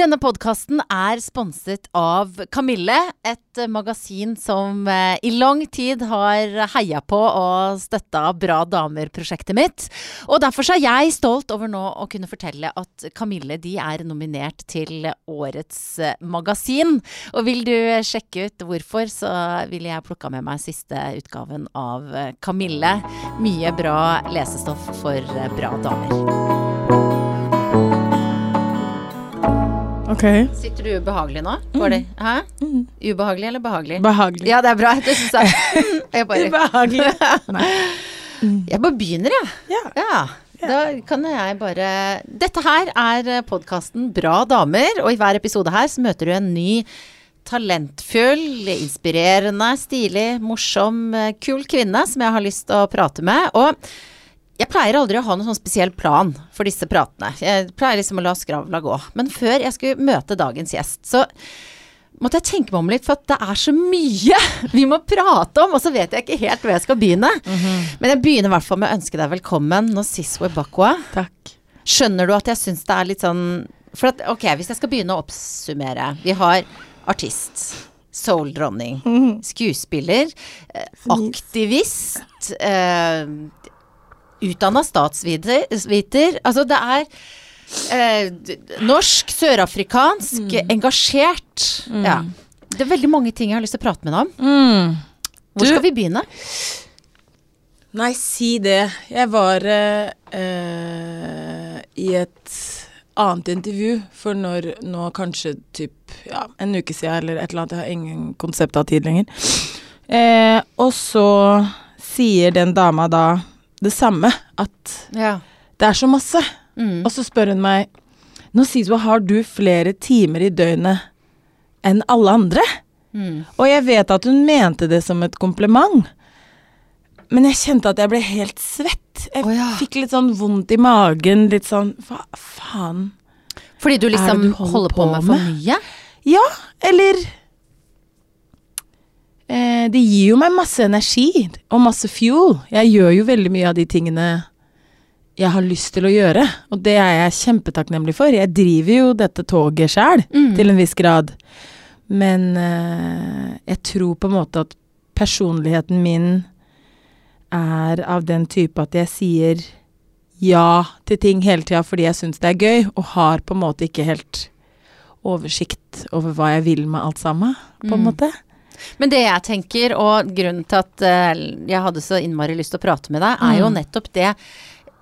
Denne podkasten er sponset av Kamille, et magasin som eh, i lang tid har heia på og støtta Bra damer-prosjektet mitt. Og derfor er jeg stolt over nå å kunne fortelle at Kamille er nominert til årets eh, magasin. Og vil du sjekke ut hvorfor, så vil jeg plukka med meg siste utgaven av eh, Kamille. Mye bra lesestoff for eh, bra damer. Ok. Sitter du ubehagelig nå? Mm. det, hæ? Ubehagelig eller behagelig? Behagelig. Ja, det er bra. Du syns jeg Jeg bare, Ubehagelig. Nei. jeg bare begynner, jeg. Ja. Ja. Da kan jeg bare Dette her er podkasten Bra damer, og i hver episode her så møter du en ny talentfull, inspirerende, stilig, morsom, eh, kul kvinne som jeg har lyst til å prate med. Og jeg pleier aldri å ha noen sånn spesiell plan for disse pratene. Jeg pleier liksom å la skravla gå. Men før jeg skulle møte dagens gjest, så måtte jeg tenke meg om litt, for at det er så mye vi må prate om, og så vet jeg ikke helt hvor jeg skal begynne. Men jeg begynner i hvert fall med å ønske deg velkommen, Nosiswe Bakwa. Takk. Skjønner du at jeg syns det er litt sånn For at, ok, hvis jeg skal begynne å oppsummere. Vi har artist. Soul-dronning. Skuespiller. eh, Aktivist. Eh, Utdanna statsviter. Altså, det er eh, norsk, sørafrikansk, engasjert. Ja. Det er veldig mange ting jeg har lyst til å prate med deg om. Mm. Hvor skal vi begynne? Nei, si det. Jeg var eh, i et annet intervju for når nå kanskje typ ja, en uke siden eller et eller annet. Jeg har ingen konsept av tid lenger. Eh, og så sier den dama da det samme, at Ja. det er så masse. Mm. Og så spør hun meg Nå sier du, har du flere timer i døgnet enn alle andre? Mm. Og jeg vet at hun mente det som et kompliment. Men jeg kjente at jeg ble helt svett. Jeg oh, ja. fikk litt sånn vondt i magen. Litt sånn Hva faen? Fordi du liksom du holder holder på på med for mye? Ja, eller eh, Det gir jo meg masse energi og masse fuel. Jeg gjør jo veldig mye av de tingene jeg har lyst til å gjøre, og det er jeg kjempetakknemlig for. Jeg driver jo dette toget sjæl, Mm. til en viss grad. Men eh, jeg tror på en måte at personligheten min er av den type at jeg sier ja til ting hele tida fordi jeg syns det er gøy, og har på en måte ikke helt oversikt over hva jeg vil med alt sammen, på en Mm. måte. Men det jeg tenker, og grunnen til at eh, jeg hadde så innmari lyst til å prate med deg, er jo Mm. nettopp det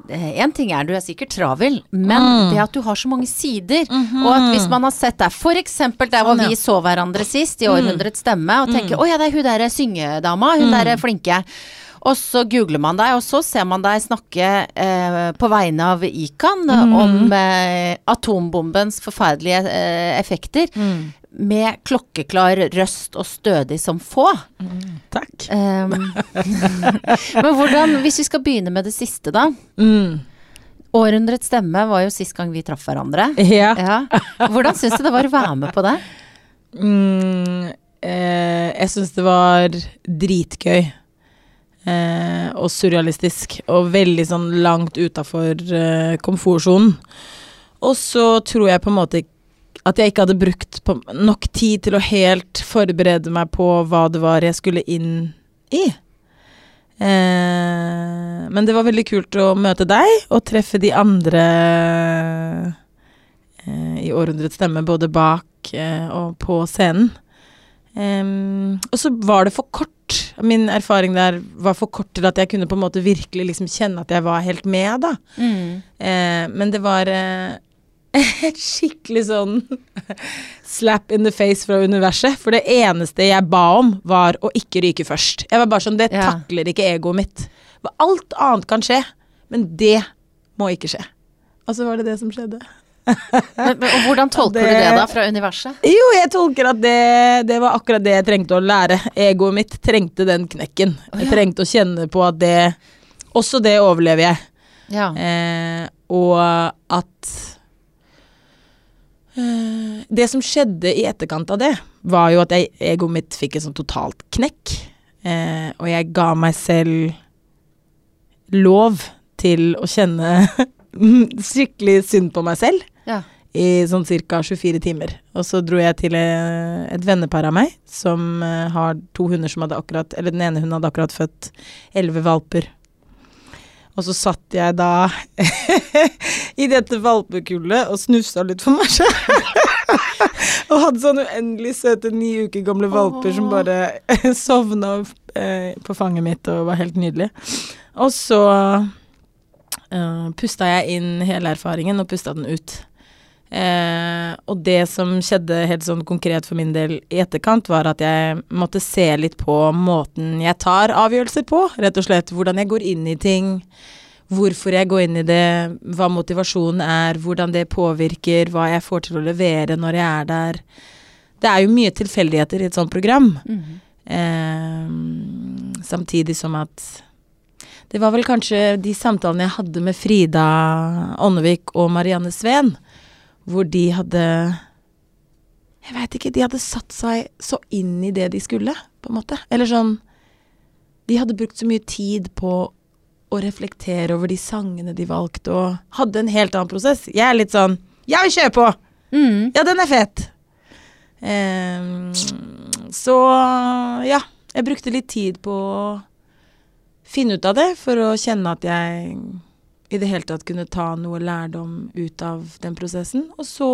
Én ting er du er sikkert travel, men Mm. det at du har så mange sider. Og at hvis man har sett deg, f.eks. der hvor Sånn, vi så hverandre sist, i Århundrets stemme, og tenker 'Å ja, det er hun derre syngedama, hun Mm. derre flinke'. Og så googler man deg, og så ser man deg snakke eh, på vegne av ICAN Mm. om eh, atombombens forferdelige eh, effekter. Mm. Med klokkeklar røst og stødig som få. Takk. Um, men hvordan, hvis vi skal begynne med det siste, da. Mm. Århundrets stemme var jo sist gang vi traff hverandre. Ja. Ja. Hvordan syns du det var å være med på det? Mm, eh, jeg syns det var dritgøy. Eh, og surrealistisk. Og veldig sånn langt utafor eh, komfortsonen. Og så tror jeg på en måte at jeg ikke hadde brukt på, nok tid til å helt forberede meg på hva det var jeg skulle inn i. Eh, men det var veldig kult å møte deg og treffe de andre eh, i Århundrets stemme, både bak eh, og på scenen. Og så var det for kort. Min erfaring der var for kort til at jeg kunne på en måte virkelig liksom kjenne at jeg var helt med, da. Eh, men det var eh, et skikkelig sånn slap in the face fra universet. For det eneste jeg ba om, var å ikke ryke først. Jeg var bare sånn, Det Ja. takler ikke egoet mitt. For alt annet kan skje, men det må ikke skje. Og så var det det som skjedde. Men, men, hvordan tolker Det- du det da, fra universet? Jo, jeg tolker at det, det var akkurat det jeg trengte å lære. Egoet mitt trengte den knekken. Å, Jeg trengte å kjenne på at det Også det overlever jeg. Ja. Eh, og at Det som skjedde i etterkant av det, var jo at jeg, egoet mitt fikk et sånn totalt knekk. Eh, og jeg ga meg selv lov til å kjenne skikkelig synd på meg selv. ja. i sånn ca. 24 timer. Og så dro jeg til eh, et vennepar av meg som eh, har to hunder som hadde akkurat Eller den ene hunden hadde akkurat født elleve valper. Og så satt jeg da i dette valpekullet og snufsa litt for meg sjøl. og hadde sånne uendelig søte ni uker gamle valper som bare sovna eh, på fanget mitt og var helt nydelig. Og så uh, pusta jeg inn hele erfaringen og pusta den ut. Eh, og det som skjedde helt sånn konkret for min del i etterkant, var at jeg måtte se litt på måten jeg tar avgjørelser på, rett og slett. Hvordan jeg går inn i ting, hvorfor jeg går inn i det, hva motivasjonen er, hvordan det påvirker, hva jeg får til å levere når jeg er der. Det er jo mye tilfeldigheter i et sånt program. Mhm. Eh, samtidig som at det var vel kanskje de samtalene jeg hadde med Frida Ånnevik og Marianne Sveen, hvor de hadde Jeg veit ikke, de hadde satt seg så inn i det de skulle, på en måte. Eller sånn De hadde brukt så mye tid på å reflektere over de sangene de valgte, og hadde en helt annen prosess. Jeg er litt sånn Jeg vil kjøre på! Mm. Ja, den er fet. Um, så ja, jeg brukte litt tid på å finne ut av det, for å kjenne at jeg i det hele tatt kunne ta noe lærdom ut av den prosessen. Og så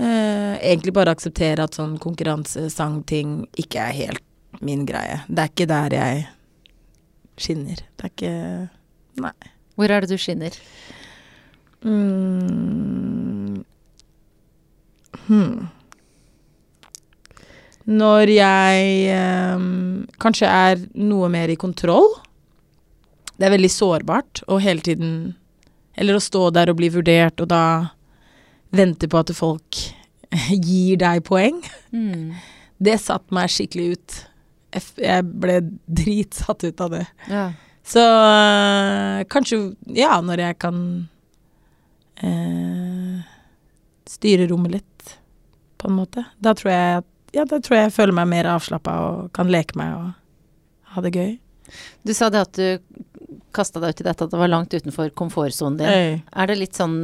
eh, egentlig bare akseptere at sånn konkurransesangting ikke er helt min greie. Det er ikke der jeg skinner. Det er ikke Nei. Hvor er det du skinner? Mm. Hmm. Når jeg ehm, kanskje er noe mer i kontroll. Det er veldig sårbart å hele tiden Eller å stå der og bli vurdert, og da vente på at folk gir deg poeng. Mm. Det satte meg skikkelig ut. Jeg ble dritsatt ut av det. Ja. Så øh, kanskje, ja, når jeg kan eh, styre rommet litt, på en måte. Da tror jeg ja, da tror jeg jeg føler meg mer avslappa og kan leke meg og ha det gøy. Du sa det at du kasta deg ut i dette, at det var langt utenfor komfortsonen din. Øy. Er det litt sånn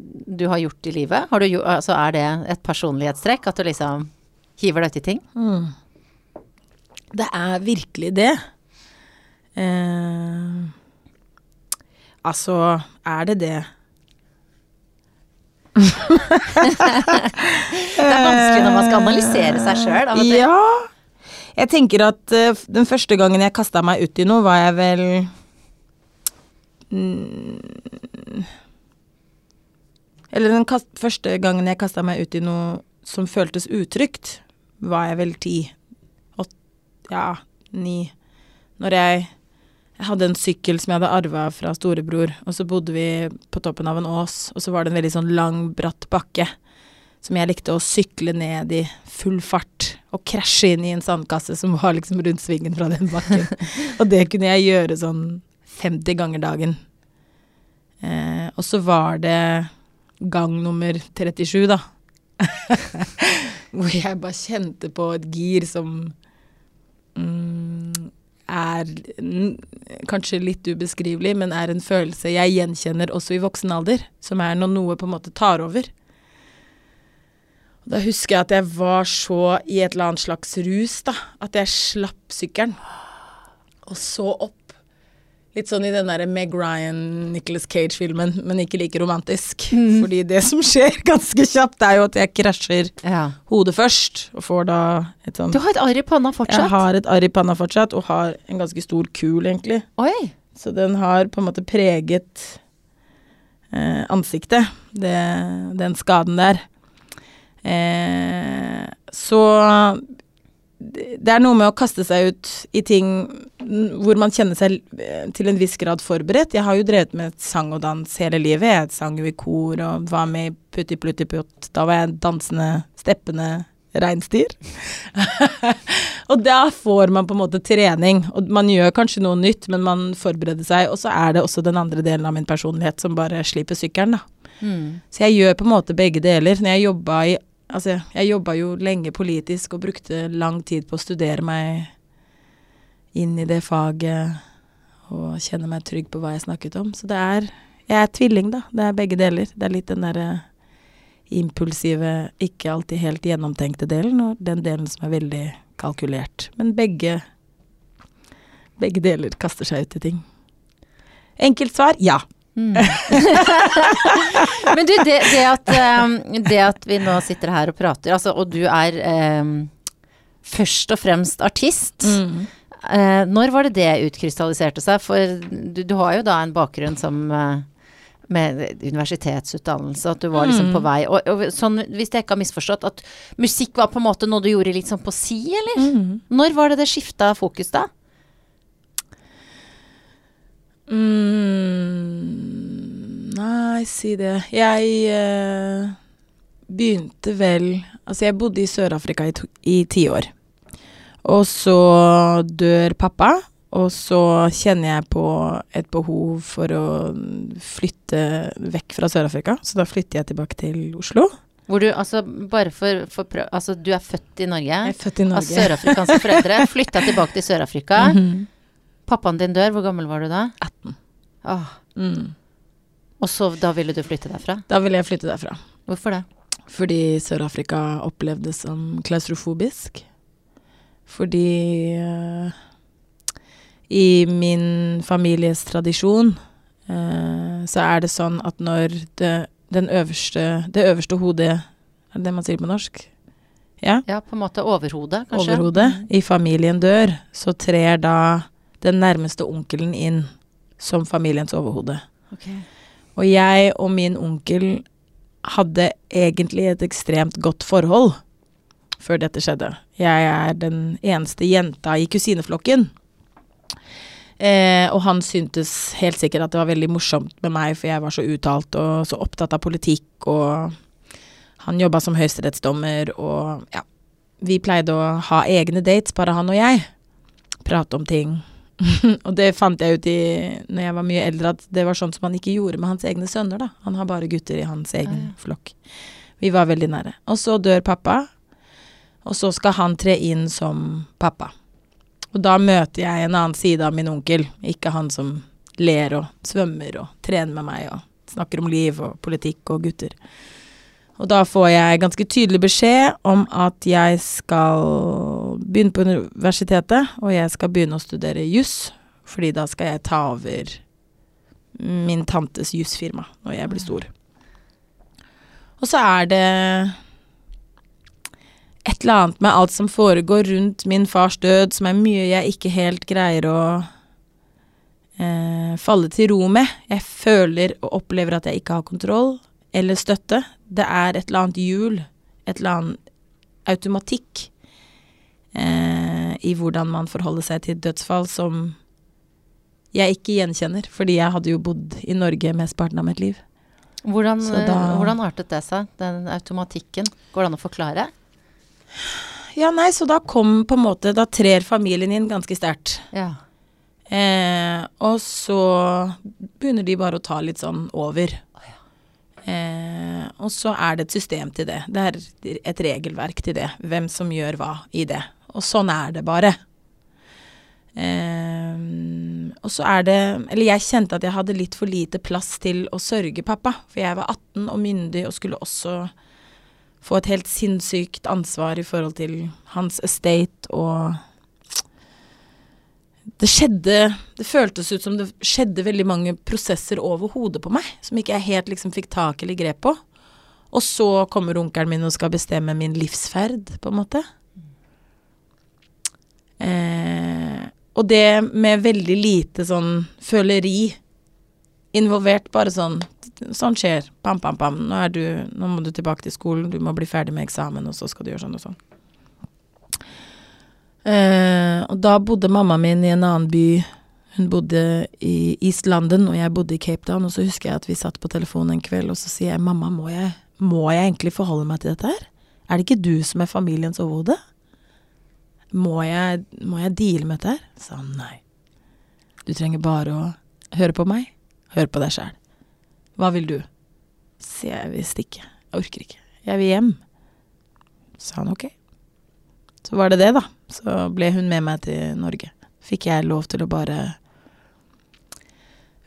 du har gjort i livet? Har du, altså er det et personlighetstrekk? At du liksom hiver deg ut i ting? Mm. Det er virkelig det. Eh, altså, er det det? Det er vanskelig når man skal analysere seg sjøl. Ja. Jeg tenker at uh, den første gangen jeg kasta meg ut i noe, var jeg vel mm, Eller den kast, første gangen jeg kasta meg ut i noe som føltes utrygt, var jeg vel ti. Åtte ja, ni. Når jeg, jeg hadde en sykkel som jeg hadde arva fra storebror, og så bodde vi på toppen av en ås, og så var det en veldig sånn lang, bratt bakke som jeg likte å sykle ned i full fart og krasje inn i en sandkasse som var liksom rundt svingen fra den bakken. og det kunne jeg gjøre sånn 50 ganger dagen. Eh, og så var det gang nummer 37, da. Hvor jeg bare kjente på et gir som mm, er kanskje litt ubeskrivelig, men er en følelse jeg gjenkjenner også i voksen alder. Som er når noe på en måte tar over. Da husker jeg at jeg var så i et eller annet slags rus, da. At jeg slapp sykkelen. Og så opp. Litt sånn i den derre Meg Ryan, Nicholas Cage-filmen, men ikke like romantisk. Fordi det som skjer ganske kjapt, er jo at jeg krasjer Ja. hodet først, og får da et sånn Du har et arr i panna fortsatt? Jeg har et arr i panna fortsatt, og har en ganske stor kul, egentlig. Oi. Så den har på en måte preget eh, ansiktet, det, den skaden der. Eh, så det er noe med å kaste seg ut i ting mm, hvor man kjenner seg eh, til en viss grad forberedt. Jeg har jo drevet med sang og dans hele livet. Jeg sang jo i kor og var med i Putti Plutti Putt. Da var jeg dansende, steppende reinsdyr. og da får man på en måte trening. Og man gjør kanskje noe nytt, men man forbereder seg. Og så er det også den andre delen av min personlighet som bare slipper sykkelen, da. Mm. Så jeg gjør på en måte begge deler. Når jeg jobba i Altså, jeg jobba jo lenge politisk og brukte lang tid på å studere meg inn i det faget og kjenne meg trygg på hva jeg snakket om. Så det er Jeg er tvilling, da. Det er begge deler. Det er litt den derre impulsive, ikke alltid helt gjennomtenkte delen, og den delen som er veldig kalkulert. Men begge Begge deler kaster seg ut i ting. Enkelt svar ja. Mm. Men du, det, det, at, um, det at vi nå sitter her og prater, altså, og du er um, først og fremst artist. Mm. Uh, når var det det utkrystalliserte seg? For du, du har jo da en bakgrunn som uh, med universitetsutdannelse, at du var liksom Mm. på vei. Og, og sånn, hvis jeg ikke har misforstått, at musikk var på en måte noe du gjorde litt sånn på si, eller? Mm. Når var det det skifta fokus da? Mm, nei, si det. Jeg eh, begynte vel Altså, jeg bodde i Sør-Afrika i, to- i ti år. Og så dør pappa, og så kjenner jeg på et behov for å flytte vekk fra Sør-Afrika. Så da flytter jeg tilbake til Oslo. Hvor du, altså, bare for, for Altså, du er født i Norge. Jeg er født i Av Norge. sørafrikanske foreldre. Flytta tilbake til Sør-Afrika. Mhm. Pappaen din dør, hvor gammel var du da? 18. Åh, Mm. og så da ville du flytte derfra? Da ville jeg flytte derfra. Hvorfor det? Fordi Sør-Afrika opplevdes som klaustrofobisk. Fordi eh, i min families tradisjon eh, så er det sånn at når det, den øverste, det øverste hodet Er det det man sier på norsk? Ja? Ja, på en måte overhodet, kanskje? Overhodet i familien dør, så trer da den nærmeste onkelen inn som familiens overhode. Okay. Og jeg og min onkel hadde egentlig et ekstremt godt forhold før dette skjedde. Jeg er den eneste jenta i kusineflokken. Eh, og han syntes helt sikkert at det var veldig morsomt med meg, for jeg var så uttalt og så opptatt av politikk, og han jobba som høyesterettsdommer, og ja. Vi pleide å ha egne dates, bare han og jeg. Prate om ting. og det fant jeg ut i når jeg var mye eldre, at det var sånn som han ikke gjorde med hans egne sønner, da. Han har bare gutter i hans egen Ja, ja. flokk. Vi var veldig nære. Og så dør pappa, og så skal han tre inn som pappa. Og da møter jeg en annen side av min onkel, ikke han som ler og svømmer og trener med meg og snakker om liv og politikk og gutter. Og da får jeg ganske tydelig beskjed om at jeg skal begynne på universitetet, og jeg skal begynne å studere juss, fordi da skal jeg ta over min tantes jussfirma når jeg blir stor. Og så er det et eller annet med alt som foregår rundt min fars død, som er mye jeg ikke helt greier å eh, falle til ro med. Jeg føler og opplever at jeg ikke har kontroll eller støtte. Det er et eller annet hjul, et eller annet automatikk eh, i hvordan man forholder seg til dødsfall som jeg ikke gjenkjenner, fordi jeg hadde jo bodd i Norge mesteparten av mitt liv. Hvordan, da- eh, hvordan artet det seg, den automatikken? Går det an å forklare? Ja, nei, så da kom på en måte Da trer familien inn ganske sterkt. Ja. Eh, og så begynner de bare å ta litt sånn over. Eh, og så er det et system til det. Det er et regelverk til det. Hvem som gjør hva i det. Og sånn er det bare. Eh, og så er det Eller jeg kjente at jeg hadde litt for lite plass til å sørge pappa. For jeg var 18 og myndig og skulle også få et helt sinnssykt ansvar i forhold til hans estate og det skjedde Det føltes ut som det skjedde veldig mange prosesser over hodet på meg, som ikke jeg helt liksom fikk tak eller grep på. Og så kommer onkelen min og skal bestemme min livsferd, på en måte. Eh, og det med veldig lite sånn føleri involvert, bare sånn Sånn skjer. Pam, pam, pam. Nå, du, nå må du tilbake til skolen, du må bli ferdig med eksamen, og så skal du gjøre sånn og sånn. Eh, og da bodde mamma min i en annen by. Hun bodde i East London, og jeg bodde i Cape Town. Og så husker jeg at vi satt på telefonen en kveld, og så sier jeg mamma, må jeg, må jeg egentlig forholde meg til dette her? Er det ikke du som er familiens overhode? Må jeg, må jeg deale med dette her? Sa han nei. Du trenger bare å høre på meg. Hør på deg sjæl. Hva vil du? Sier jeg, vil stikke. Jeg orker ikke. Jeg vil hjem. Sa han ok. Så var det det, da. Så ble hun med meg til Norge. Fikk jeg lov til å bare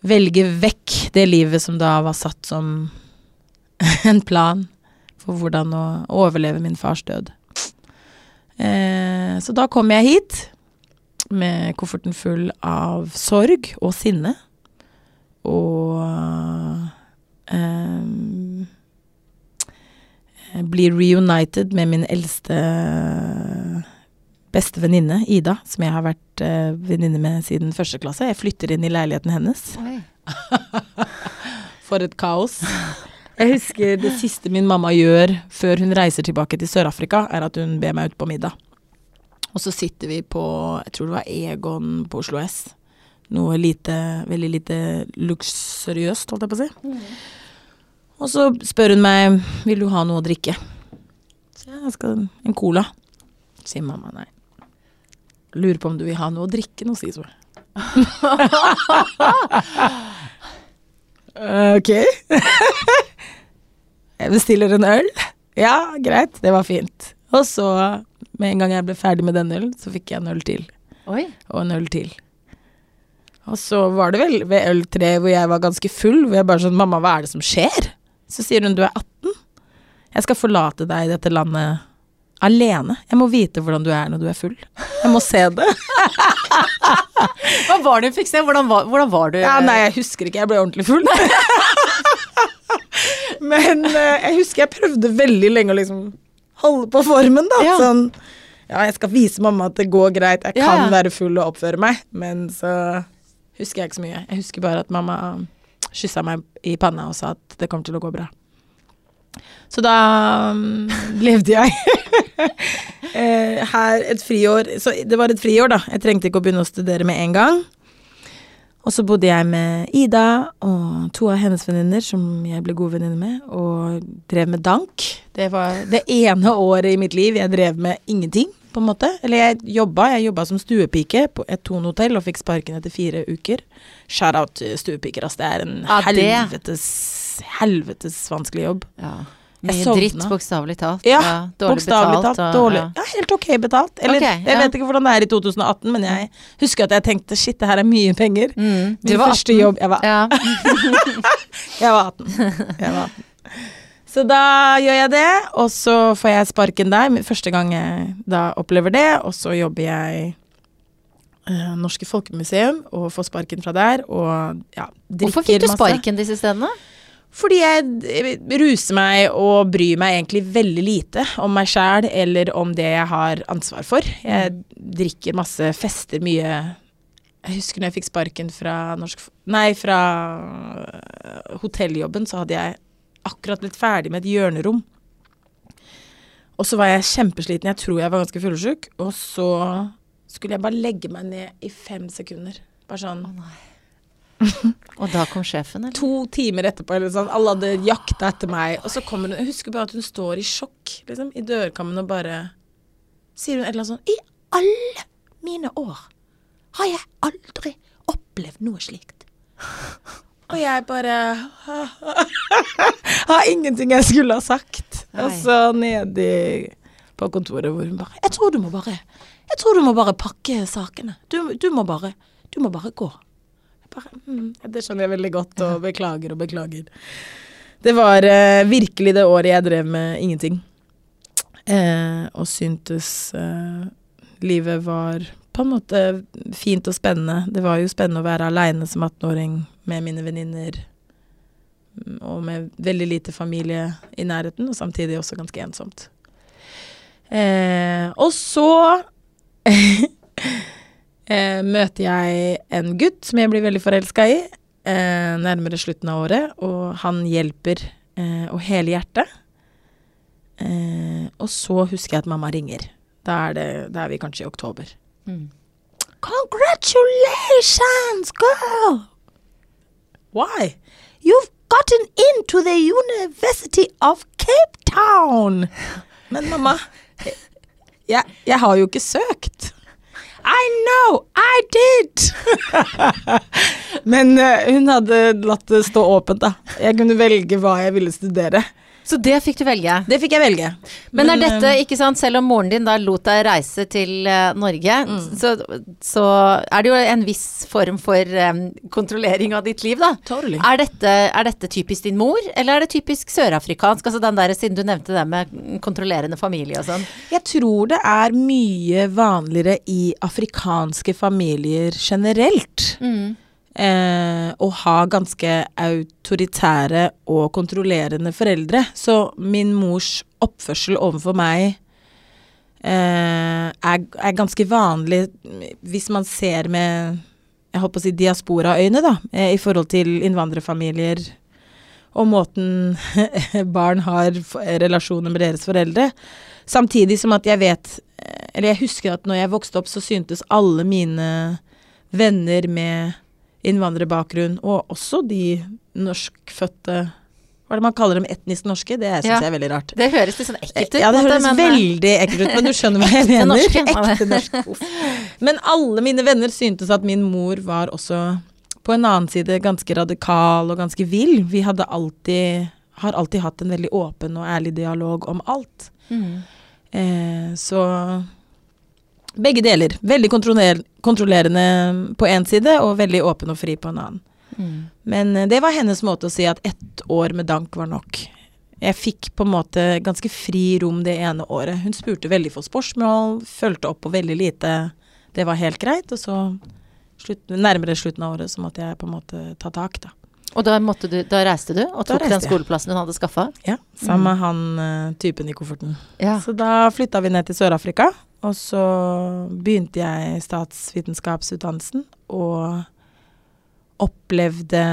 velge vekk det livet som da var satt som en plan for hvordan å overleve min fars død. Eh, så da kom jeg hit med kofferten full av sorg og sinne. Og blir reunited med min eldste beste venninne, Ida, som jeg har vært eh, venninne med siden første klasse. Jeg flytter inn i leiligheten hennes. For et kaos. Jeg husker det siste min mamma gjør før hun reiser tilbake til Sør-Afrika, er at hun ber meg ut på middag. Og så sitter vi på, jeg tror det var Egon på Oslo S. Noe lite, veldig lite luksuriøst, holdt jeg på å si. Og så spør hun meg, vil du ha noe å drikke? Så jeg skal en cola. Sier mamma nei. Lurer på om du vil ha noe å drikke nå, sier hun. ok. jeg bestiller en øl. Ja, greit, det var fint. Og så, med en gang jeg ble ferdig med den ølen, så fikk jeg en øl til. Oi. Og en øl til. Og så var det vel ved øl tre hvor jeg var ganske full, hvor jeg bare sånn Mamma, hva er det som skjer? Så sier hun du er 18. Jeg skal forlate deg i dette landet alene. Jeg må vite hvordan du er når du er full. Jeg må se det. Hva var det hun fikk se? Hvordan var, hvordan var du? Ja, nei, jeg husker ikke. Jeg ble ordentlig full. Men eh, jeg husker jeg prøvde veldig lenge å liksom holde på formen, da. Ja. Sånn Ja, jeg skal vise mamma at det går greit. Jeg kan ja. være full og oppføre meg. Men så husker jeg ikke så mye. Jeg husker bare at mamma kyssa meg i panna og sa at det kommer til å gå bra. Så da um, levde jeg eh, her et friår. Så det var et friår, da. Jeg trengte ikke å begynne å studere med en gang. Og så bodde jeg med Ida og to av hennes venninner som jeg ble god venninne med, og drev med dank. Det var det ene året i mitt liv jeg drev med ingenting, på en måte. Eller jeg jobba, jeg jobba som stuepike på et Thon-hotell og fikk sparken etter fire uker. Shout-out stuepiker, ass. Det er en Ja, helvetes, helvetes vanskelig jobb. Ja. Jeg Mye dritt, bokstavelig talt. Ja, dårlig Bokstavelig betalt. talt. og- Dårlig. ja. Ja, helt ok betalt. Eller Ok, jeg ja. vet ikke hvordan det er i 2018, men jeg husker at jeg tenkte shit, det her er mye penger. Mm. Min var første 18. jobb Jeg var, Ja. jeg var 18. Jeg var 18. Så da gjør jeg det, og så får jeg sparken der. Første gang jeg da opplever det, og så jobber jeg eh, Norske Folkemuseum og får sparken fra der, og ja, drikker Hvorfor fikk du sparken disse stedene? Fordi jeg eh, ruser meg og bryr meg egentlig veldig lite om meg sjæl eller om det jeg har ansvar for. Jeg drikker masse, fester mye. Jeg husker når jeg fikk sparken fra norsk Nei, fra øh, hotelljobben, så hadde jeg akkurat blitt ferdig med et hjørnerom. Og så var jeg kjempesliten. Jeg tror jeg var ganske fyllesyk. Og så skulle jeg bare legge meg ned i fem sekunder. Bare sånn Og da kom sjefen, eller? to timer etterpå, eller sånn. Alle hadde jakta etter meg. Og så kommer hun Jeg husker bare at hun står i sjokk, liksom, i dørkammen og bare Sier hun et eller annet sånn I alle mine år har jeg aldri opplevd noe slikt. Og jeg bare Har ingenting jeg skulle ha sagt. Nei. Og så nedi på kontoret hvor hun bare Jeg tror du må bare Jeg tror du må bare pakke sakene. Du, du må bare Du må bare gå. Bare, mm, det skjønner jeg veldig godt, og beklager og beklager. Det var eh, virkelig det året jeg drev med ingenting. Eh, og syntes eh, livet var på en måte fint og spennende. Det var jo spennende å være aleine som 18-åring med mine venninner. mm, Og med veldig lite familie i nærheten, og samtidig også ganske ensomt. Eh, og så eh, møter jeg en gutt som jeg blir veldig forelska i, eh, nærmere slutten av året, og han hjelper eh, og hele hjertet. Eh, og så husker jeg at mamma ringer. Da er, det, da er vi kanskje i oktober. Mm. Congratulations, girl! Why? You've gotten into the University of Cape Town! Men mamma, jeg, jeg har jo ikke søkt. I know, I did! Men uh, hun hadde latt det stå åpent, da. Jeg kunne velge hva jeg ville studere. Så det fikk du velge. Det fikk jeg velge. Men er dette, eh, ikke sant, selv om moren din da lot deg reise til eh, Norge, Mm. så, så er det jo en viss form for um, kontrollering av ditt liv, da. Totally. Er dette, er dette typisk din mor, eller er det typisk sørafrikansk? Altså den der, siden du nevnte det med kontrollerende familie og sånn. Jeg tror det er mye vanligere i afrikanske familier generelt. Eh, å ha ganske autoritære og kontrollerende foreldre. Så min mors oppførsel overfor meg eh, er, er ganske vanlig hvis man ser med jeg håper å si diasporaøyne, eh, i forhold til innvandrerfamilier og måten barn har relasjoner med deres foreldre. Samtidig som at jeg vet eh, Eller jeg husker at når jeg vokste opp, så syntes alle mine venner med innvandrerbakgrunn, og også de norskfødte Hva er det man kaller dem etnisk norske? Det syns Ja. jeg er veldig rart. Det høres litt sånn ekkelt ut. Ja, det høres men, eh, veldig ekkelt ut, men du skjønner hva jeg Ekte mener. norske. Ekte. Men alle mine venner syntes at min mor var også på en annen side ganske radikal og ganske vill. Vi hadde alltid har alltid hatt en veldig åpen og ærlig dialog om alt. Mm. Eh, så begge deler. Veldig kontrollerende på én side, og veldig åpen og fri på en annen. Mm. Men eh, det var hennes måte å si at ett år med dank var nok. Jeg fikk på en måte ganske fri rom det ene året. Hun spurte veldig få spørsmål, fulgte opp på veldig lite. Det var helt greit. Og så slutt, nærmere slutten av året så måtte jeg på en måte ta tak, da. Og da, du, da reiste du og tok den skoleplassen hun hadde skaffa? Ja, Sammen med han eh, typen i kofferten. Ja. Så da flytta vi ned til Sør-Afrika, og så begynte jeg statsvitenskapsutdannelsen og opplevde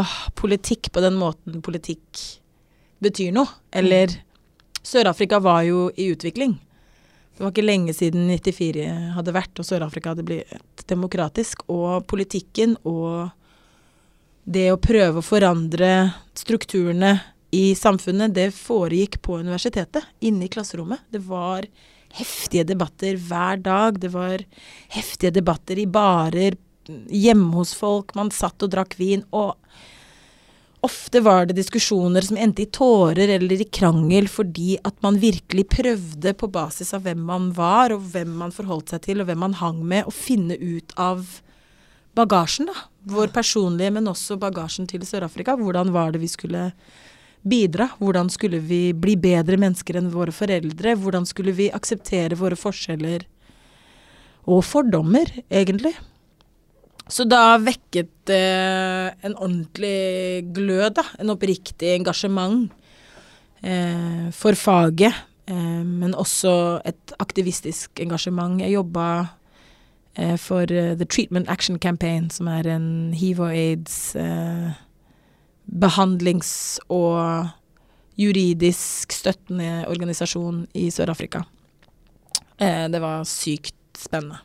åh, politikk på den måten politikk betyr noe. Eller Sør-Afrika var jo i utvikling. Det var ikke lenge siden 94 hadde vært, og Sør-Afrika hadde blitt demokratisk. Og politikken og det å prøve å forandre strukturene i samfunnet, det foregikk på universitetet, inne i klasserommet. Det var heftige debatter hver dag. Det var heftige debatter i barer, hjemme hos folk. Man satt og drakk vin. Og ofte var det diskusjoner som endte i tårer eller i krangel fordi at man virkelig prøvde på basis av hvem man var, og hvem man forholdt seg til, og hvem man hang med, å finne ut av bagasjen, da. Vår personlige, men også bagasjen til Sør-Afrika. Hvordan var det vi skulle bidra? Hvordan skulle vi bli bedre mennesker enn våre foreldre? Hvordan skulle vi akseptere våre forskjeller og fordommer, egentlig? Så da vekket det en ordentlig glød, da. En oppriktig engasjement eh, for faget. Eh, men også et aktivistisk engasjement. Jeg jobba eh, for eh, The Treatment Action Campaign, som er en hiv og aids eh, behandlings- og juridisk støttende organisasjon i Sør-Afrika. Eh, det var sykt spennende.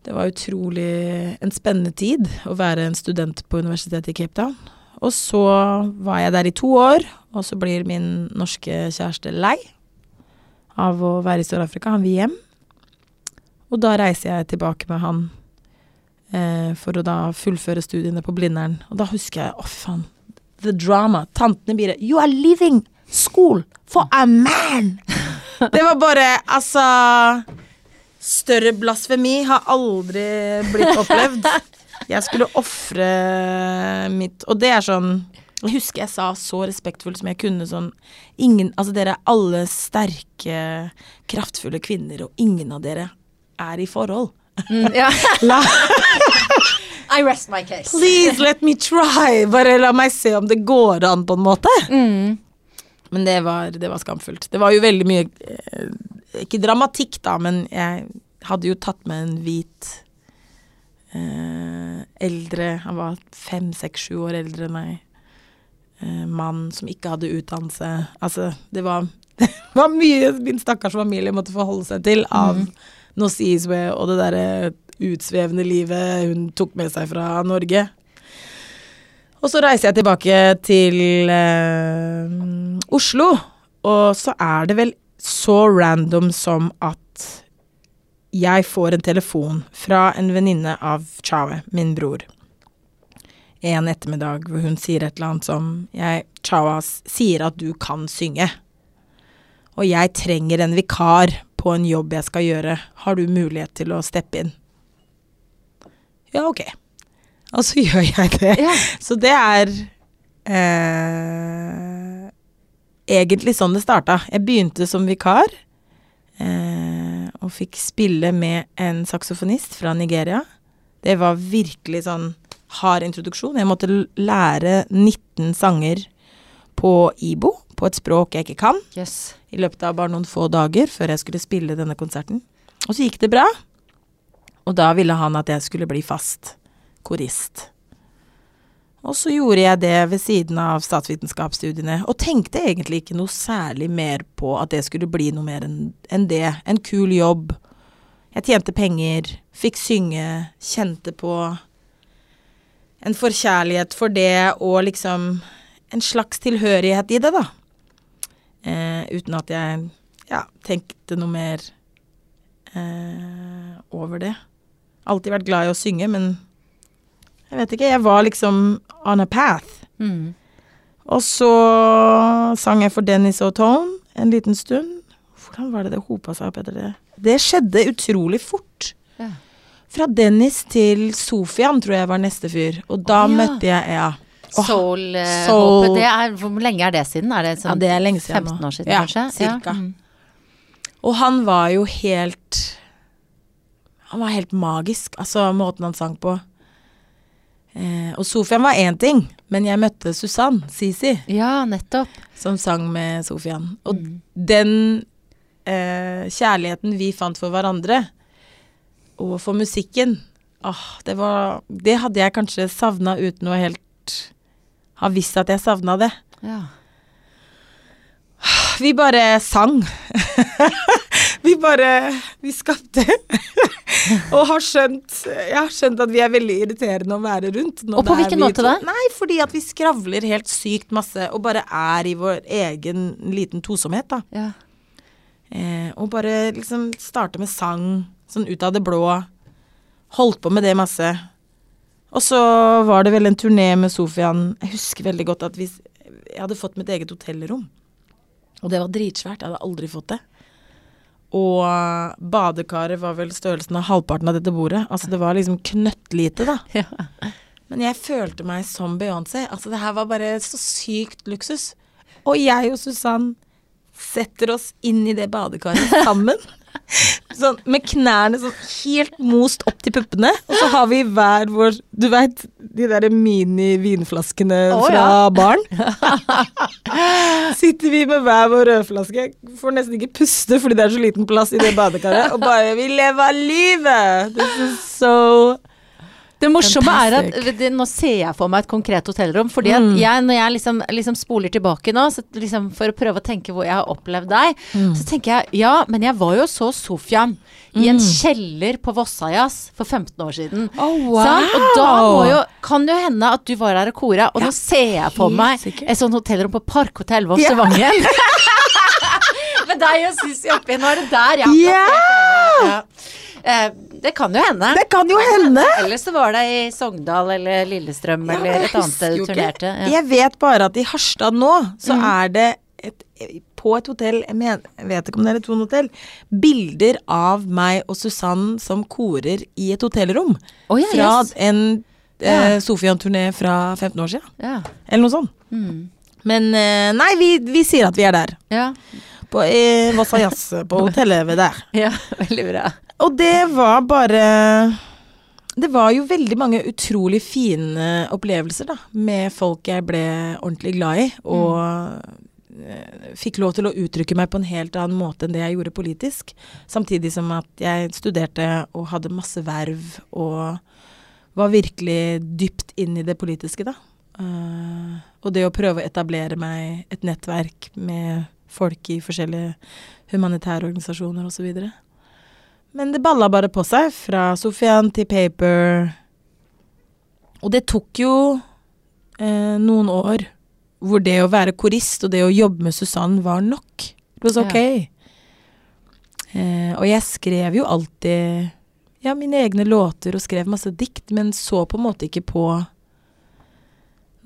Det var utrolig en spennende tid å være en student på universitetet i Cape Town. Og så var jeg der i to år, og så blir min norske kjæreste lei av å være i Sør-Afrika. Han vil hjem. Og da reiser jeg tilbake med han eh, for å da fullføre studiene på Blindern. Og da husker jeg, å oh, faen, the drama. Tantene blir You are leaving school for a man! Det var bare, altså Større blasfemi har aldri blitt opplevd. Jeg skulle ofre mitt Og det er sånn Jeg husker jeg sa så respektfullt som jeg kunne sånn Ingen Altså, dere er alle sterke, kraftfulle kvinner, og ingen av dere er i forhold. Mm, ja. La, I rest my case. please let me try! Bare la meg se om det går an, på en måte. Mm. Men det var, det var skamfullt. Det var jo veldig mye eh, Ikke dramatikk, da, men jeg hadde jo tatt med en hvit eh, eldre Han var fem, seks, sju år eldre enn meg. Eh, mann som ikke hadde utdannelse. Altså, det var, det var mye min stakkars familie måtte forholde seg til av Nosizwe og det derre utsvevende livet hun tok med seg fra Norge. Og så reiser jeg tilbake til eh, Oslo, og så er det vel så random som at jeg får en telefon fra en venninne av Chave, min bror. en ettermiddag hvor hun sier et eller annet som jeg, Chawas, sier at du kan synge. Og jeg trenger en vikar på en jobb jeg skal gjøre. Har du mulighet til å steppe inn? Ja, ok. Og så gjør jeg det. Ja. Så det er eh, egentlig sånn det starta. Jeg begynte som vikar. Eh, og fikk spille med en saksofonist fra Nigeria. Det var virkelig sånn hard introduksjon. Jeg måtte lære 19 sanger på Ibo, på et språk jeg ikke kan, yes. i løpet av bare noen få dager før jeg skulle spille denne konserten. Og så gikk det bra. Og da ville han at jeg skulle bli fast korist. Og så gjorde jeg det ved siden av statsvitenskapsstudiene, og tenkte egentlig ikke noe særlig mer på at det skulle bli noe mer enn det. En kul jobb. Jeg tjente penger, fikk synge, kjente på en forkjærlighet for det og liksom en slags tilhørighet i det, da. Eh, uten at jeg ja, tenkte noe mer eh, over det. Alltid vært glad i å synge, men jeg vet ikke. Jeg var liksom on a path. Mm. Og så sang jeg for Dennis og Tone en liten stund. Hvordan var det det hopa seg opp etter det? Det skjedde utrolig fort. Ja. Fra Dennis til Sofian tror jeg var neste fyr. Og da oh, ja. møtte jeg Ja. Åh, Soul, eh, Hvor lenge er det siden? Er det ja, sånn det er lenge siden 15 år siden, ja, kanskje? Cirka. Ja. Mm. Og han var jo helt Han var helt magisk, altså måten han sang på. Eh, og Sofian var én ting, men jeg møtte Susann Sisi, ja, nettopp. som sang med Sofian. Og Mm. den eh, kjærligheten vi fant for hverandre, og for musikken, åh, det var Det hadde jeg kanskje savna uten å helt ha visst at jeg savna det. Ja. Vi bare sang. vi bare Vi skapte. og har skjønt Jeg har skjønt at vi er veldig irriterende å være rundt. Og på hvilken vi måte da? Nei, fordi at vi skravler helt sykt masse og bare er i vår egen liten tosomhet, da. ja. Eh, og bare liksom starte med sang, sånn ut av det blå. Holdt på med det masse. Og så var det vel en turné med Sofian. Jeg husker veldig godt at vi Jeg hadde fått mitt eget hotellrom. Og det var dritsvært. Jeg hadde aldri fått det. Og eh, badekaret var vel størrelsen av halvparten av dette bordet. Altså det var liksom knøttlite, da. Ja. Men jeg følte meg som Beyoncé. Altså det her var bare så sykt luksus. Og jeg og Susann setter oss inn i det badekaret sammen. Sånn med knærne sånn helt most opp til puppene. Og så har vi hver vår Du veit de derre mini-vinflaskene oh, fra ja. barn? Sitter vi med hver vår rødflaske, får nesten ikke puste fordi det er så liten plass i det badekaret, og bare Vi lever livet! This is so Det morsomme er at det, Nå ser jeg for meg et konkret hotellrom. Fordi at Mm. jeg, når jeg liksom, liksom spoler tilbake nå, så liksom for å prøve å tenke hvor jeg har opplevd deg, Mm. så tenker jeg ja, men jeg var jo så Sofian i en kjeller på Vossajazz for 15 år siden. Oh, wow! Sant? Og da jo, kan det jo hende at du var her og kora, og Ja, nå ser jeg for meg et sånt hotellrom på Parkhotell Ja. i Vangen. Med deg og Sissi oppi. Nå er det der, ja. Ja! ja. Eh, det kan jo hende. Det kan jo hende! Ellers så var det i Sogndal eller Lillestrøm Ja, eller et annet sted du turnerte. Ja. Jeg vet bare at i Harstad nå, så mm. er det et, på et hotell, jeg, men, jeg vet ikke om det er et hotell, bilder av meg og Susann som korer i et hotellrom. Oh, ja, fra yes. en eh, Sofian-turné fra 15 år siden. Ja. Eller noe sånt. Mm. Men eh, nei, vi, vi sier at vi er der. Ja. På eh, Vossa Jazz, på hotellet ved der. ja, veldig bra. Og det var bare Det var jo veldig mange utrolig fine opplevelser, da, med folk jeg ble ordentlig glad i, og mm. fikk lov til å uttrykke meg på en helt annen måte enn det jeg gjorde politisk. Samtidig som at jeg studerte og hadde masse verv og var virkelig dypt inn i det politiske, da. Uh, og det å prøve å etablere meg et nettverk med folk i forskjellige humanitære organisasjoner osv. Men det balla bare på seg, fra Sofian til Paper. Og det tok jo eh, noen år hvor det å være korist og det å jobbe med Susann var nok. Was Ja. ok. Eh, og jeg skrev jo alltid ja, mine egne låter og skrev masse dikt, men så på en måte ikke på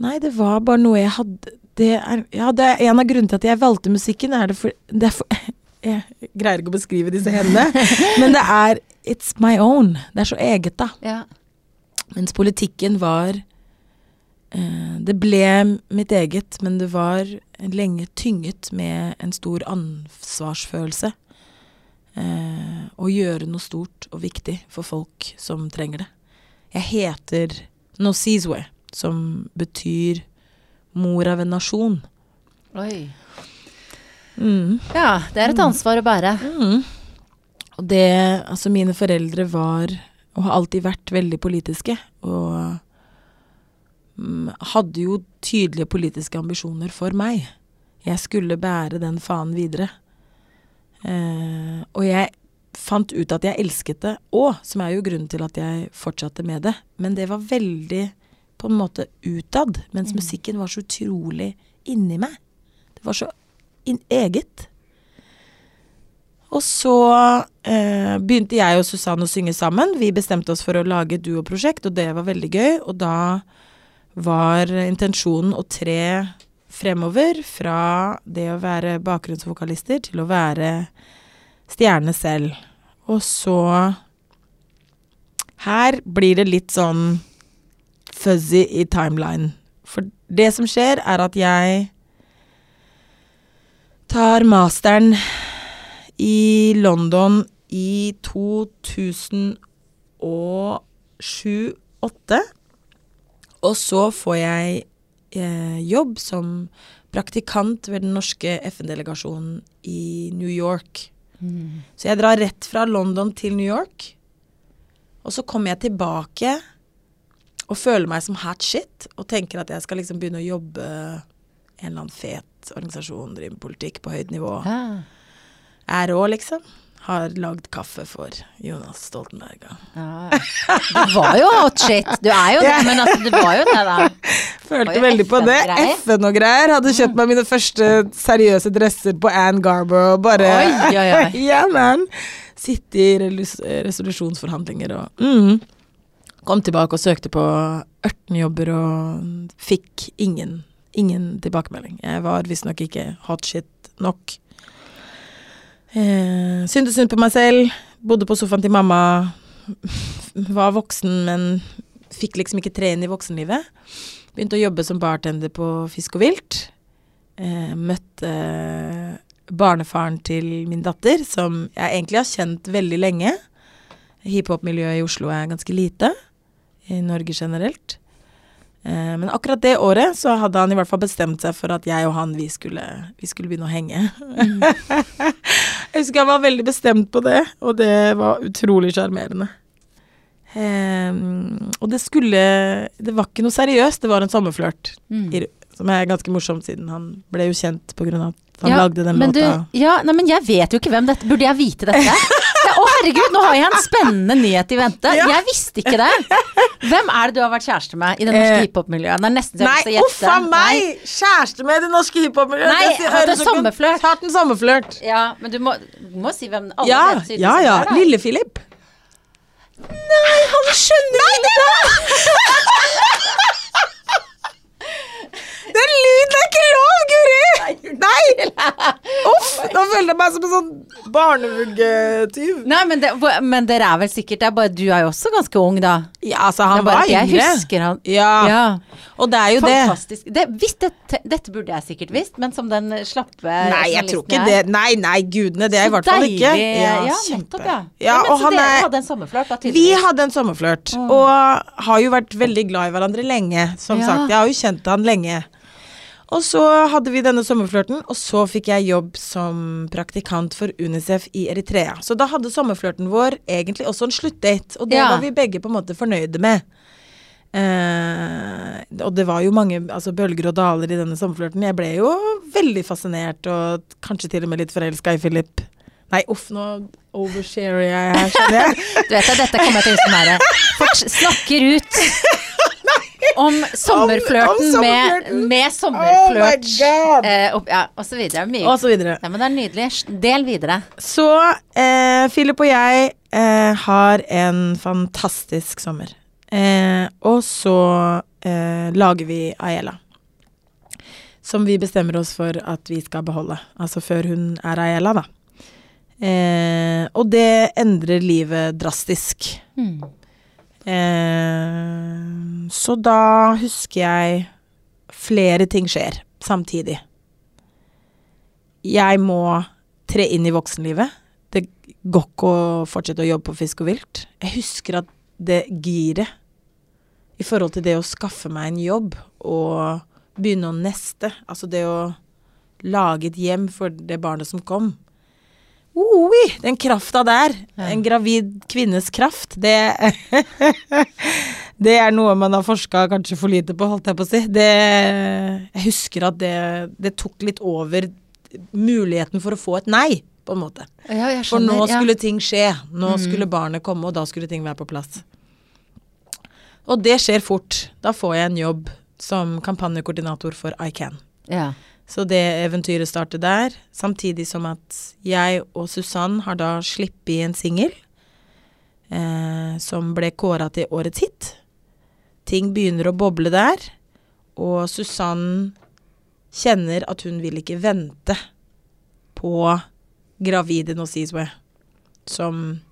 Nei, det var bare noe jeg hadde det er, Ja, det er en av grunnene til at jeg valgte musikken, er det for, det er for Jeg greier ikke å beskrive disse hendene, men det er It's my own. Det er så eget, da. Ja. Mens politikken var eh, Det ble mitt eget, men det var lenge tynget med en stor ansvarsfølelse. Eh, å gjøre noe stort og viktig for folk som trenger det. Jeg heter Nosizwe, som betyr mor av en nasjon. Oi. Mm. Ja, det er et ansvar å bære. Mm. Og det Altså, mine foreldre var, og har alltid vært, veldig politiske. Og mm, hadde jo tydelige politiske ambisjoner for meg. Jeg skulle bære den fanen videre. Eh, og jeg fant ut at jeg elsket det òg, som er jo grunnen til at jeg fortsatte med det. Men det var veldig på en måte utad, mens Mm. musikken var så utrolig inni meg. Det var så eget. Og så eh, begynte jeg og Susanne å synge sammen. Vi bestemte oss for å lage et duoprosjekt, og det var veldig gøy. Og da var intensjonen å tre fremover fra det å være bakgrunnsvokalister til å være stjerne selv. Og så Her blir det litt sånn fuzzy i timeline. For det som skjer, er at jeg tar masteren i London i 2007-2008. Og så får jeg eh, jobb som praktikant ved den norske FN-delegasjonen i New York. Så jeg drar rett fra London til New York. Og så kommer jeg tilbake og føler meg som hat shit. Og tenker at jeg skal liksom begynne å jobbe en eller annen fet organisasjon, driver med politikk på høyt nivå. Ja. Er rå, liksom. Har lagd kaffe for Jonas Stoltenberg. Ja. Du var jo hot shit. Du er jo det, men altså, du var jo det, da. Følte veldig på det. FN-greier. Og greier. Hadde kjøpt meg mine første seriøse dresser på Ann Garber og bare Oi, oi, oi. Ja, man. Sitte i resolusjonsforhandlinger og mm. Kom tilbake og søkte på 18 jobber og fikk ingen, ingen tilbakemelding. Jeg var visstnok ikke hot shit nok. Eh, syntes synd på meg selv. Bodde på sofaen til mamma. Var voksen, men fikk liksom ikke tre inn i voksenlivet. Begynte å jobbe som bartender på Fisk og Vilt. Eh, møtte barnefaren til min datter, som jeg egentlig har kjent veldig lenge. Hiphop-miljøet i Oslo er ganske lite, i Norge generelt. Eh, men akkurat det året så hadde han i hvert fall bestemt seg for at jeg og han, vi skulle, vi skulle begynne å henge. jeg husker han var veldig bestemt på det, og det var utrolig sjarmerende. Um, og det skulle Det var ikke noe seriøst, det var en sommerflørt. Mm. Som er ganske morsomt, siden han ble jo kjent på grunn av at han Ja, lagde den låta. Du, ja, nei, men jeg vet jo ikke hvem dette Burde jeg vite dette? Herregud, nå har jeg en spennende nyhet i vente. Ja. Jeg visste ikke det. Hvem er det du har vært kjæreste med i det norske Eh, hiphop-miljøet? Er Nei, uff a meg! Kjæreste med i det norske hiphop-miljøet. Nei, hatt en sommerflørt. Hatt en sommerflørt. Ja, men du må, du må si hvem alle Ja, vet ja, ja. Lille-Philip. Nei, han skjønner ikke det! Den lyden er ikke lov, Guri! Nei! Uff! Nå føler jeg meg som en sånn barnevuggetyv. Nei, men, det, men dere er vel sikkert det er bare, Du er jo også ganske ung, da. Ja, altså, han var yngre. jeg husker han. Ja. Ja, Og det er jo det. fantastisk. Det, visst, dette, dette burde jeg sikkert visst, men som den slappe Nei, jeg tror ikke det. Nei, nei, gudene, det er i hvert fall ikke. Ja, kjempe. nettopp, ja. Ja, men og så han dere er hadde en sommerflørt, da, Vi hadde en sommerflørt, Mm. og har jo vært veldig glad i hverandre lenge. Som Ja. sagt, jeg har jo kjent han lenge. Og så hadde vi denne sommerflørten, og så fikk jeg jobb som praktikant for Unicef i Eritrea. Så da hadde sommerflørten vår egentlig også en sluttdate, og det Ja. var vi begge på en måte fornøyde med. Eh, og det var jo mange altså, bølger og daler i denne sommerflørten. Jeg ble jo veldig fascinert, og kanskje til og med litt forelska i Philip. Nei, uff, nå oversharer jeg her, skjønner jeg. Du vet at dette kommer til å Folk snakker ut om sommerflørten Om- om med, sommerflørten. med Oh sommerflørt oh eh, og, ja, og så videre. Mye. Og så videre. Ja, men det er nydelig. Del videre. Så eh, Philip og jeg eh, har en fantastisk sommer. Eh, og så eh, lager vi Aela. Som vi bestemmer oss for at vi skal beholde. Altså før hun er Aela, da. Eh, og det endrer livet drastisk. Mm. Eh, så da husker jeg flere ting skjer samtidig. Jeg må tre inn i voksenlivet. Det går ikke å fortsette å jobbe på Fisk og vilt. Jeg husker at det giret i forhold til det å skaffe meg en jobb og begynne å neste, altså det å lage et hjem for det barnet som kom Oi, den krafta der. En gravid kvinnes kraft. Det Det er noe man har forska kanskje for lite på, holdt jeg på å si. Det Jeg husker at det, det tok litt over muligheten for å få et nei, på en måte. Ja, jeg For nå nå ja. skulle ting skje. Nå Mm. skulle barnet komme, og da skulle ting være på plass. Og det skjer fort. Da får jeg en jobb som kampanjekoordinator for ICAN. ja. Så det eventyret starter der, samtidig som at jeg og Susann har da sluppet en singel eh, som ble kåra til årets hit. Ting begynner å boble der, og Susann kjenner at hun vil ikke vente på gravide Nosizwe, som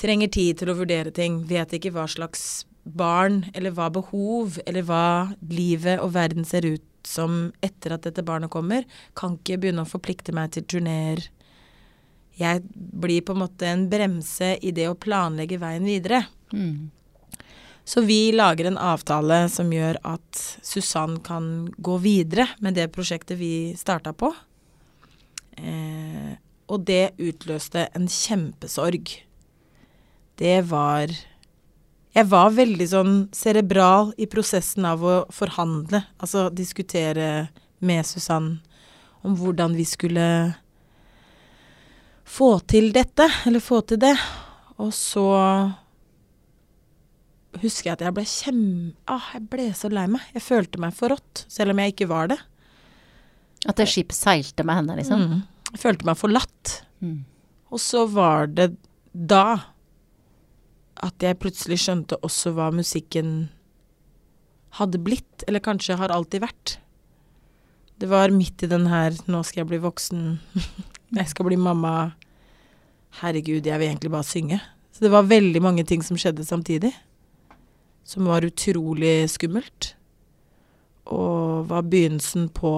trenger tid til å vurdere ting, vet ikke hva slags barn, eller hva behov, eller hva livet og verden ser ut som etter at dette barnet kommer, kan ikke begynne å forplikte meg til turneer. Jeg blir på en måte en bremse i det å planlegge veien videre. Mm. Så vi lager en avtale som gjør at Susann kan gå videre med det prosjektet vi starta på. Eh, og det utløste en kjempesorg. Det var Jeg var veldig sånn cerebral i prosessen av å forhandle, altså diskutere med Susann om hvordan vi skulle få til dette, eller få til det. Og så husker jeg at jeg ble kjem... Ah, jeg ble så lei meg. Jeg følte meg forrådt, selv om jeg ikke var det. At det skipet seilte med henne, liksom. Mm. Jeg følte meg forlatt. Mm. Og så var det da at jeg plutselig skjønte også hva musikken hadde blitt, eller kanskje har alltid vært. Det var midt i den her 'nå skal jeg bli voksen', jeg skal bli mamma, herregud, jeg vil egentlig bare synge. Så det var veldig mange ting som skjedde samtidig, som var utrolig skummelt. Og var begynnelsen på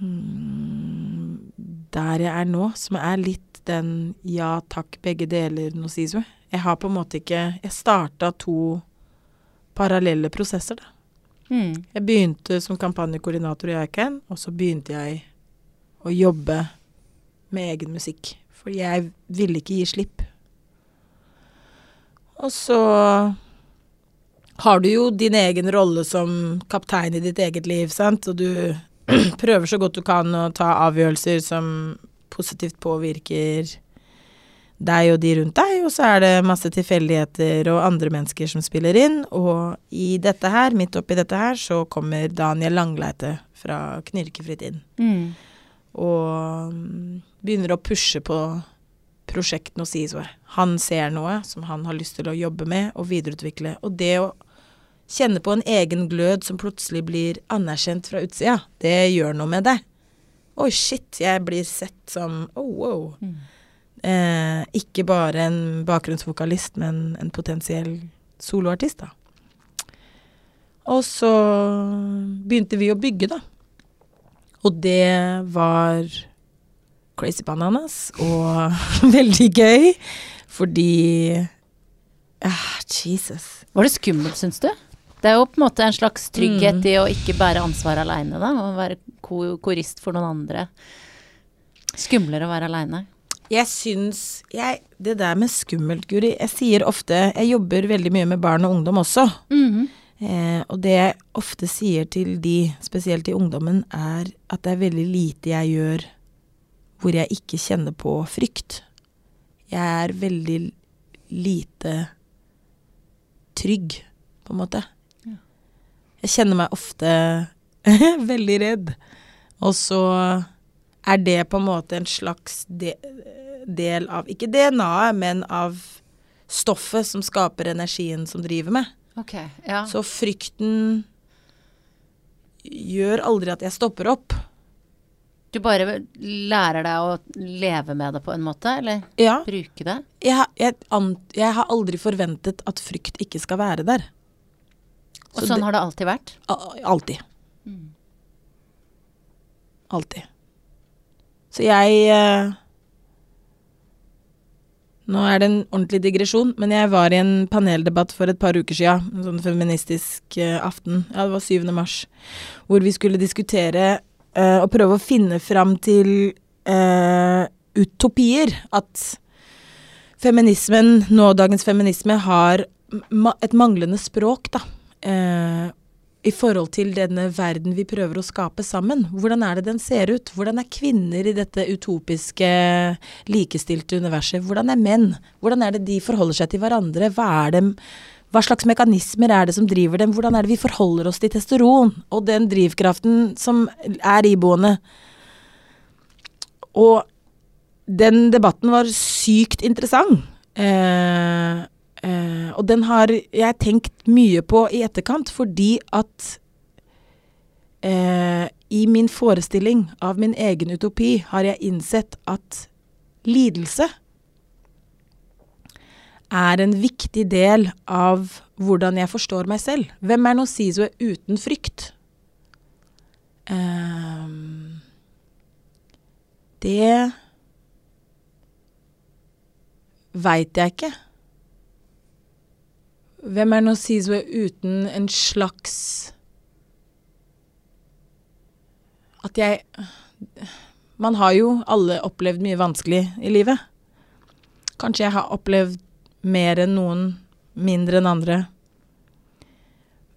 mm, der jeg er nå, som er litt den ja takk, begge deler Nosizwe. Jeg har på en måte ikke Jeg starta to parallelle prosesser, da. Mm. Jeg begynte som kampanjekoordinator i ICAN, og så begynte jeg å jobbe med egen musikk. For jeg ville ikke gi slipp. Og så har du jo din egen rolle som kaptein i ditt eget liv, sant, og du prøver så godt du kan å ta avgjørelser som positivt påvirker deg og de rundt deg, og så er det masse tilfeldigheter og andre mennesker som spiller inn, og i dette her, midt oppi dette her, så kommer Daniel Langleite fra Knirkefritt inn, Mm. og mm, begynner å pushe på prosjektene og si så Han ser noe som han har lyst til å jobbe med og videreutvikle, og det å kjenne på en egen glød som plutselig blir anerkjent fra utsida, det gjør noe med deg. Oi, shit, jeg blir sett som oh, wow. Mm. Eh, ikke bare en bakgrunnsvokalist, men en potensiell soloartist, da. Og så begynte vi å bygge, da. Og det var crazy bananas og veldig gøy, fordi ah, Jesus. Var det skummelt, syns du? Det er jo på en måte en slags trygghet Mm. i å ikke bære ansvar aleine, da. Å være korist for noen andre. Skumlere å være aleine. Jeg syns jeg, Det der med skummelt, Guri Jeg sier ofte Jeg jobber veldig mye med barn og ungdom også. Eh, og det jeg ofte sier til de, spesielt til ungdommen, er at det er veldig lite jeg gjør hvor jeg ikke kjenner på frykt. Jeg er veldig lite trygg, på en måte. Jeg kjenner meg ofte veldig redd. Og så er det på en måte en slags de del av Ikke DNA-et, men av stoffet som skaper energien som driver meg. Okay, ja. Så frykten gjør aldri at jeg stopper opp. Du bare lærer deg å leve med det på en måte, eller Ja, bruke det? jeg, jeg, jeg har aldri forventet at frykt ikke skal være der. Og sånn har det alltid vært? Alltid. Alltid. Så jeg eh, Nå er det en ordentlig digresjon, men jeg var i en paneldebatt for et par uker sia, en sånn feministisk eh, aften, ja det var 7. mars, hvor vi skulle diskutere uh, og prøve å finne fram til uh, utopier. At feminismen, nådagens feminisme, har ma et manglende språk, da. Eh, I forhold til denne verden vi prøver å skape sammen. Hvordan er det den ser ut? Hvordan er kvinner i dette utopiske, likestilte universet? Hvordan er menn? Hvordan er det de forholder seg til hverandre? Hva det hva slags mekanismer er det som driver dem? Hvordan er det vi forholder oss til testosteron og den drivkraften som er iboende? Og den debatten var sykt interessant. Eh, eh, og den har jeg tenkt mye på i etterkant, fordi at uh, i min forestilling av min egen utopi har jeg innsett at lidelse er en viktig del av hvordan jeg forstår meg selv. Hvem er Nosizo uten frykt? Uh, det veit jeg ikke. Hvem er Nosizo uten en slags At jeg Man har jo alle opplevd mye vanskelig i livet. Kanskje jeg har opplevd mer enn noen, mindre enn andre.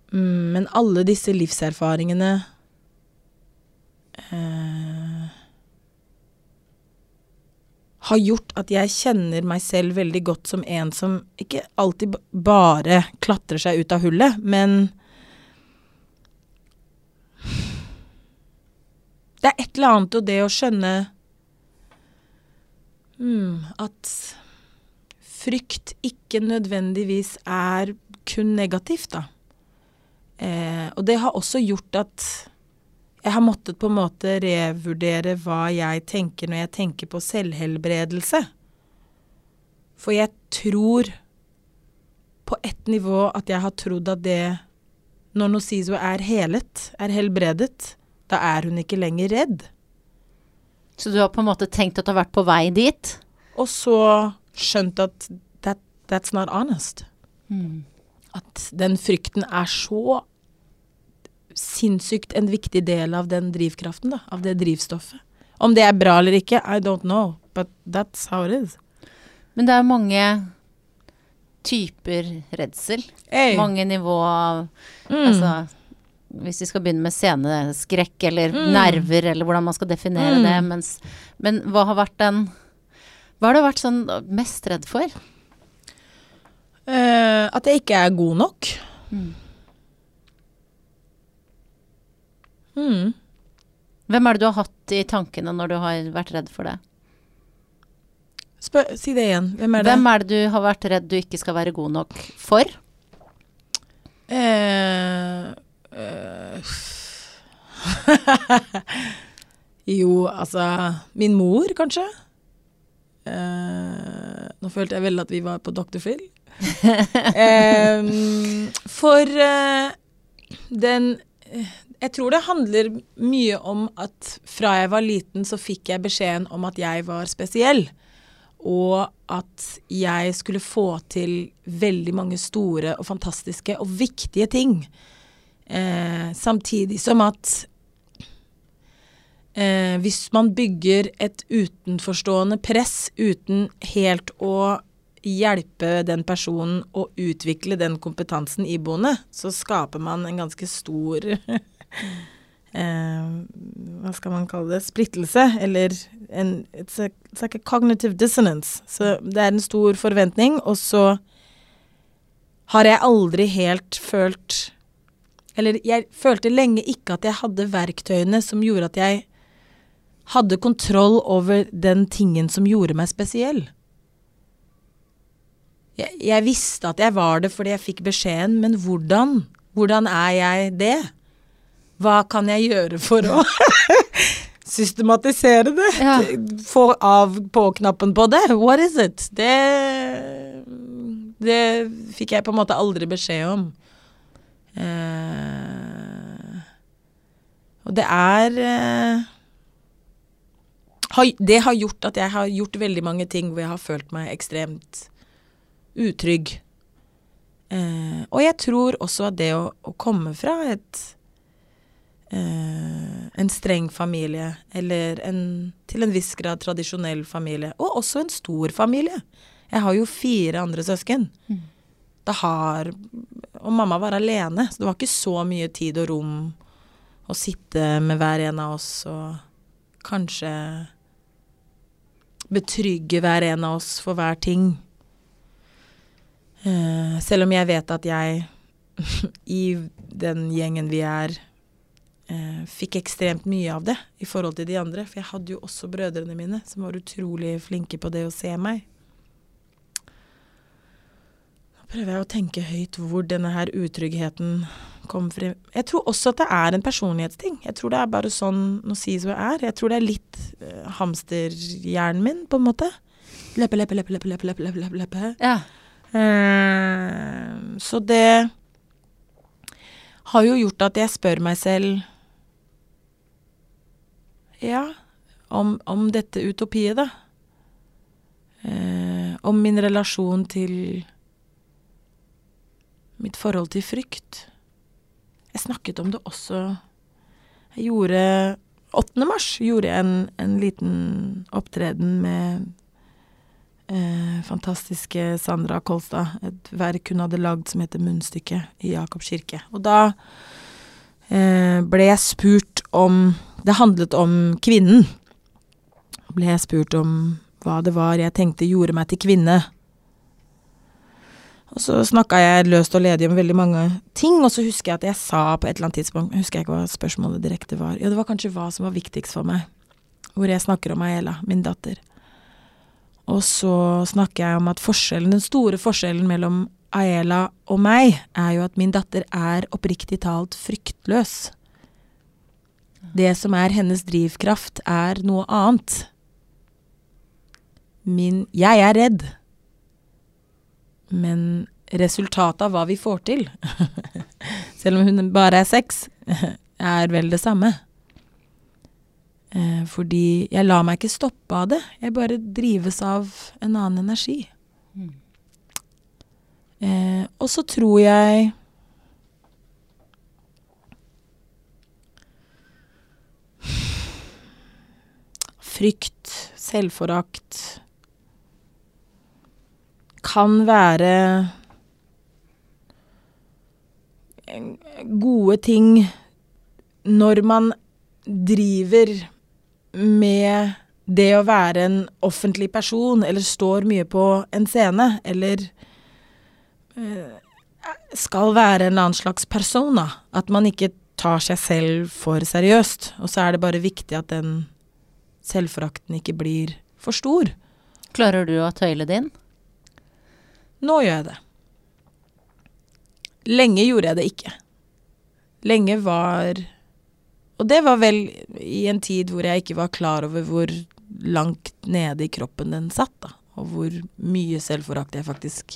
Mm, men alle disse livserfaringene eh, har gjort at jeg kjenner meg selv veldig godt som en som ikke alltid bare klatrer seg ut av hullet, men Det er et eller annet og det å skjønne mm, at frykt ikke nødvendigvis er kun negativt, da. Eh, og det har også gjort at jeg har måttet på en måte revurdere hva jeg tenker når jeg tenker på selvhelbredelse. For jeg tror på ett nivå at jeg har trodd at det Når Nosizo er helet, er helbredet, da er hun ikke lenger redd. Så du har på en måte tenkt at du har vært på vei dit? Og så skjønt at that, that's not honest. At den frykten er så sinnssykt en viktig del av den drivkraften, da. Av det drivstoffet. Om det er bra eller ikke, I don't know. But that's how it is. Men det er mange typer redsel. Hey. Mange nivå av Mm. Altså hvis vi skal begynne med sceneskrekk eller Mm. nerver, eller hvordan man skal definere Mm. det. Mens, men hva har vært den Hva har du vært sånn mest redd for? Uh, at jeg ikke er god nok. Mm. Mm. Hvem er det du har hatt i tankene når du har vært redd for det? Spør, si det igjen. Hvem er det? Hvem er det du har vært redd du ikke skal være god nok for? Eh, eh, jo, altså Min mor, kanskje. Eh, nå følte jeg vel at vi var på Dr. Phil. For eh, den eh, Jeg tror det handler mye om at fra jeg var liten, så fikk jeg beskjeden om at jeg var spesiell. Og at jeg skulle få til veldig mange store og fantastiske og viktige ting. Eh, samtidig som at eh, hvis man bygger et utenforstående press uten helt å hjelpe den personen å utvikle den kompetansen iboende, så skaper man en ganske stor eh, Hva skal man kalle det? Splittelse. Eller en it's, a, it's like a cognitive dissonance. Så det er en stor forventning, og så har jeg aldri helt følt Eller jeg følte lenge ikke at jeg hadde verktøyene som gjorde at jeg hadde kontroll over den tingen som gjorde meg spesiell. jeg, jeg visste at jeg var det fordi jeg fikk beskjeden, men hvordan? Hvordan er jeg det? Hva kan jeg gjøre for å systematisere det? Ja. Få av på-knappen på det? What is it? Det Det fikk jeg på en måte aldri beskjed om. Uh, og det er uh, Det har gjort at jeg har gjort veldig mange ting hvor jeg har følt meg ekstremt utrygg. Eh, og jeg tror også at det å, å komme fra et en streng familie, eller en til en viss grad tradisjonell familie, og også en stor familie Jeg har jo fire andre søsken. Det har Og mamma var alene, så det var ikke så mye tid og rom å sitte med hver en av oss og kanskje betrygge hver en av oss for hver ting. Eh, selv om jeg vet at jeg i den gjengen vi er, eh, fikk ekstremt mye av det i forhold til de andre. For jeg hadde jo også brødrene mine, som var utrolig flinke på det å se meg. Nå prøver jeg å tenke høyt hvor denne her utryggheten kom frem. Jeg tror også at det er en personlighetsting. Jeg tror det er bare sånn Nå sies hva det er. Jeg tror det er litt eh, hamsterhjernen min, på en måte. Løpe, løpe, løpe, løpe, løpe, løpe, løpe, løpe. Ja. Eh, så det har jo gjort at jeg spør meg selv ja, om, om dette utopiet, da. Eh, om min relasjon til mitt forhold til frykt. Jeg snakket om det også Jeg gjorde 8. mars gjorde jeg en, en liten opptreden med eh, fantastiske Sandra Kolstad. Et verk hun hadde lagd som heter 'Munnstykket' i Jakob kirke. Og da eh, ble jeg spurt om Det handlet om kvinnen. Ble jeg spurt om hva det var jeg tenkte gjorde meg til kvinne. Og så snakka jeg løst og ledig om veldig mange ting, og så husker jeg at jeg sa på et eller annet tidspunkt Husker jeg ikke hva spørsmålet direkte var. Ja, det var kanskje hva som var viktigst for meg. Hvor jeg snakker om Aela, min datter. Og så snakker jeg om at forskjellen, den store forskjellen mellom Aela og meg, er jo at min datter er oppriktig talt fryktløs. Det som er hennes drivkraft, er noe annet. Min Jeg er redd. Men resultatet av hva vi får til, selv om hun bare er seks, er vel det samme. Eh, fordi jeg lar meg ikke stoppe av det. Jeg bare drives av en annen energi. Eh, og så tror jeg Frykt, selvforakt kan være gode ting når man driver med det å være en offentlig person, eller står mye på en scene, eller eh, skal være en annen slags persona. At man ikke tar seg selv for seriøst. Og så er det bare viktig at den selvforakten ikke blir for stor. Klarer du å tøyle din? Nå gjør jeg det. Lenge gjorde jeg det ikke. Lenge var Og det var vel i en tid hvor jeg ikke var klar over hvor langt nede i kroppen den satt, da. Og hvor mye selvforakt jeg faktisk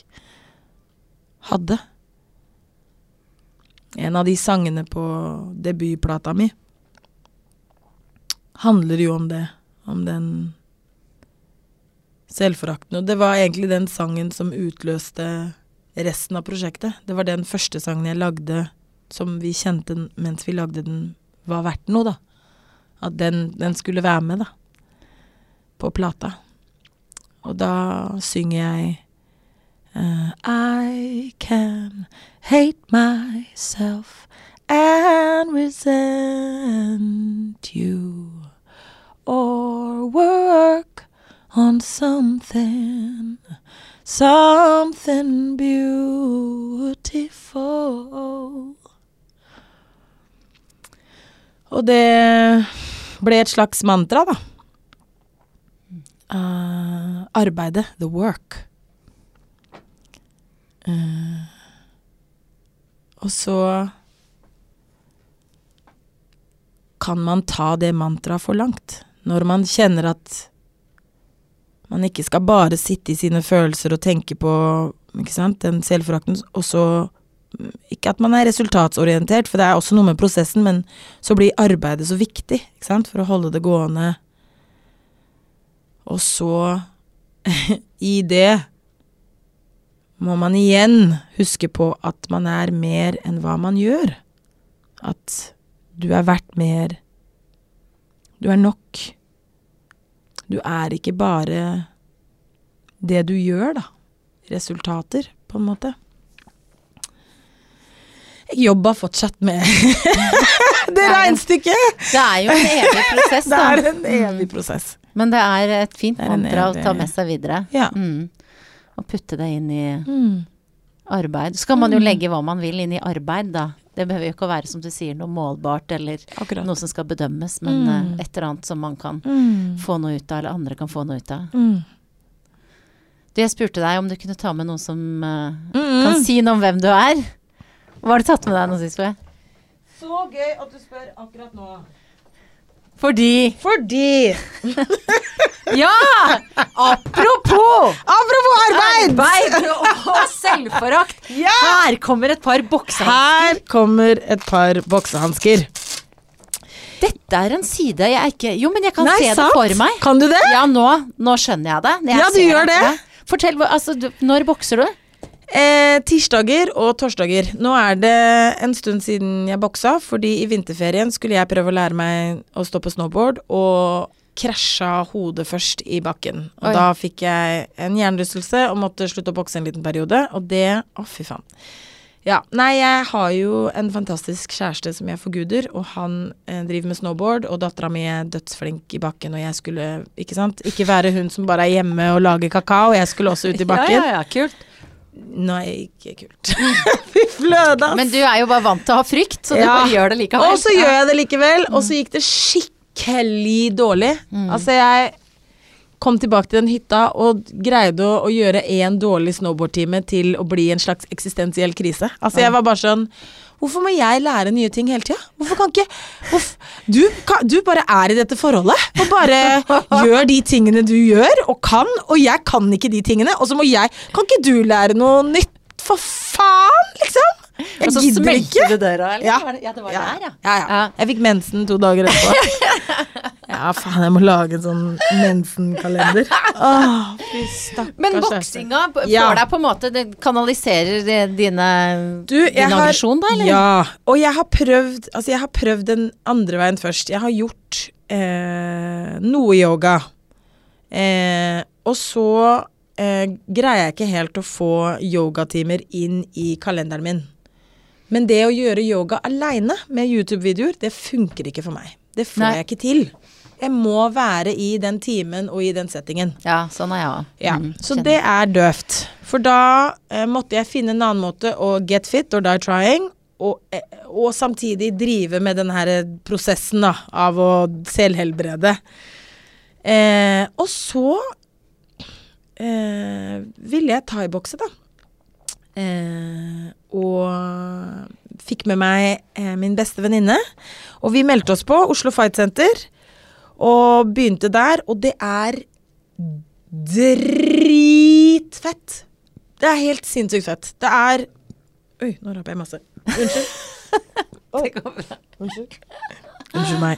hadde. En av de sangene på debutplata mi handler jo om det. Om den selvforakten. Og det var egentlig den sangen som utløste resten av prosjektet. Det var den første sangen jeg lagde som vi kjente mens vi lagde den, var verdt noe, da. At den, den skulle være med, da. På plata. Og da synger jeg uh, I can hate myself and resent you or work on something, something beautiful. Og det ble et slags mantra, da. Uh, arbeidet, the work. Uh, og så kan man ta det mantraet for langt. Når man kjenner at man ikke skal bare sitte i sine følelser og tenke på sant, den selvforakten, og så Ikke at man er resultatsorientert, for det er også noe med prosessen, men så blir arbeidet så viktig sant, for å holde det gående. Og så, i det, må man igjen huske på at man er mer enn hva man gjør. At du er verdt mer. Du er nok. Du er ikke bare det du gjør, da. Resultater, på en måte. Jeg jobber fortsatt med det regnestykket! Det er jo en evig prosess, da. Det er en evig prosess. Men det er et fint er mantra evig... å ta med seg videre. Ja. Mm. Og putte det inn i Mm. arbeid. Så kan man jo Mm. legge hva man vil inn i arbeid, da. Det behøver jo ikke å være, som du sier, noe målbart eller Akkurat. noe som skal bedømmes, men Mm. eh, et eller annet som man kan Mm. få noe ut av, eller andre kan få noe ut av. Mm. Du, jeg spurte deg om du kunne ta med noen som uh, Mm. kan si noe om hvem du er. Hva har du tatt med deg nå sist? Så gøy at du spør akkurat nå. Fordi Fordi Ja! Apropos Apropos arbeid! arbeid og selvforakt. Ja! Her kommer et par boksehansker. Her kommer et par boksehansker. Dette er en side jeg ikke Jo, men jeg kan Nei, se sant? det for meg. Kan du det? Ja, nå, nå skjønner jeg det. jeg Ja, du gjør det. det. Fortell, altså, du, når bokser du? Eh, tirsdager og torsdager. Nå er det en stund siden jeg boksa, fordi i vinterferien skulle jeg prøve å lære meg å stå på snowboard, og krasja hodet først i bakken. Og Oi. da fikk jeg en hjernerystelse og måtte slutte å bokse en liten periode, og det Å, fy faen. Ja. Nei, jeg har jo en fantastisk kjæreste som jeg forguder, og han eh, driver med snowboard, og dattera mi er dødsflink i bakken, og jeg skulle, ikke sant, ikke være hun som bare er hjemme og lager kakao, jeg skulle også ut i bakken. Ja, ja, ja, kult. Nei, ikke kult. Fy fløte, ass. Men du er jo bare vant til å ha frykt, så du Ja. bare gjør det likevel. Og så gjør jeg det likevel, og så gikk det skikkelig dårlig. Mm. Altså, jeg kom tilbake til den hytta og greide å, å gjøre én dårlig snowboardtime til å bli en slags eksistensiell krise. Altså, jeg var bare sånn Hvorfor må jeg lære nye ting hele tida? Hvorfor kan ikke hvorf- du, kan, du bare er i dette forholdet og bare gjør de tingene du gjør og kan, og jeg kan ikke de tingene, og så må jeg Kan ikke du lære noe nytt? For faen, liksom! Jeg Og så gidder ikke. smelte du døra, eller? Ja. Ja, det var Ja. der, ja. Ja, ja. Ja. Jeg fikk mensen to dager etterpå. ja, faen, jeg må lage en sånn mensenkalender. Åh, Men kjæreste. boksinga får deg på en måte Det kanaliserer dine Du, din aggresjon, da, eller? Ja. Og jeg har prøvd Altså, jeg har prøvd den andre veien først. Jeg har gjort eh, noe yoga. Eh, og så eh, greier jeg ikke helt å få yogatimer inn i kalenderen min. Men det å gjøre yoga aleine med YouTube-videoer, det funker ikke for meg. Det får Nei. jeg ikke til. Jeg må være i den timen og i den settingen. Ja, sånn er jeg òg. Ja, så det er døvt. For da eh, måtte jeg finne en annen måte å get fit or die trying, og, eh, og samtidig drive med den her prosessen da, av å selvhelbrede. Eh, og så eh, ville jeg thaibokse, da. Eh, og fikk med meg eh, min beste venninne. Og vi meldte oss på Oslo Fight Center. Og begynte der, og det er dritfett. Det er helt sinnssykt fett. Det er Oi, nå raper jeg masse. Unnskyld. Det går bra. Unnskyld. Unnskyld meg.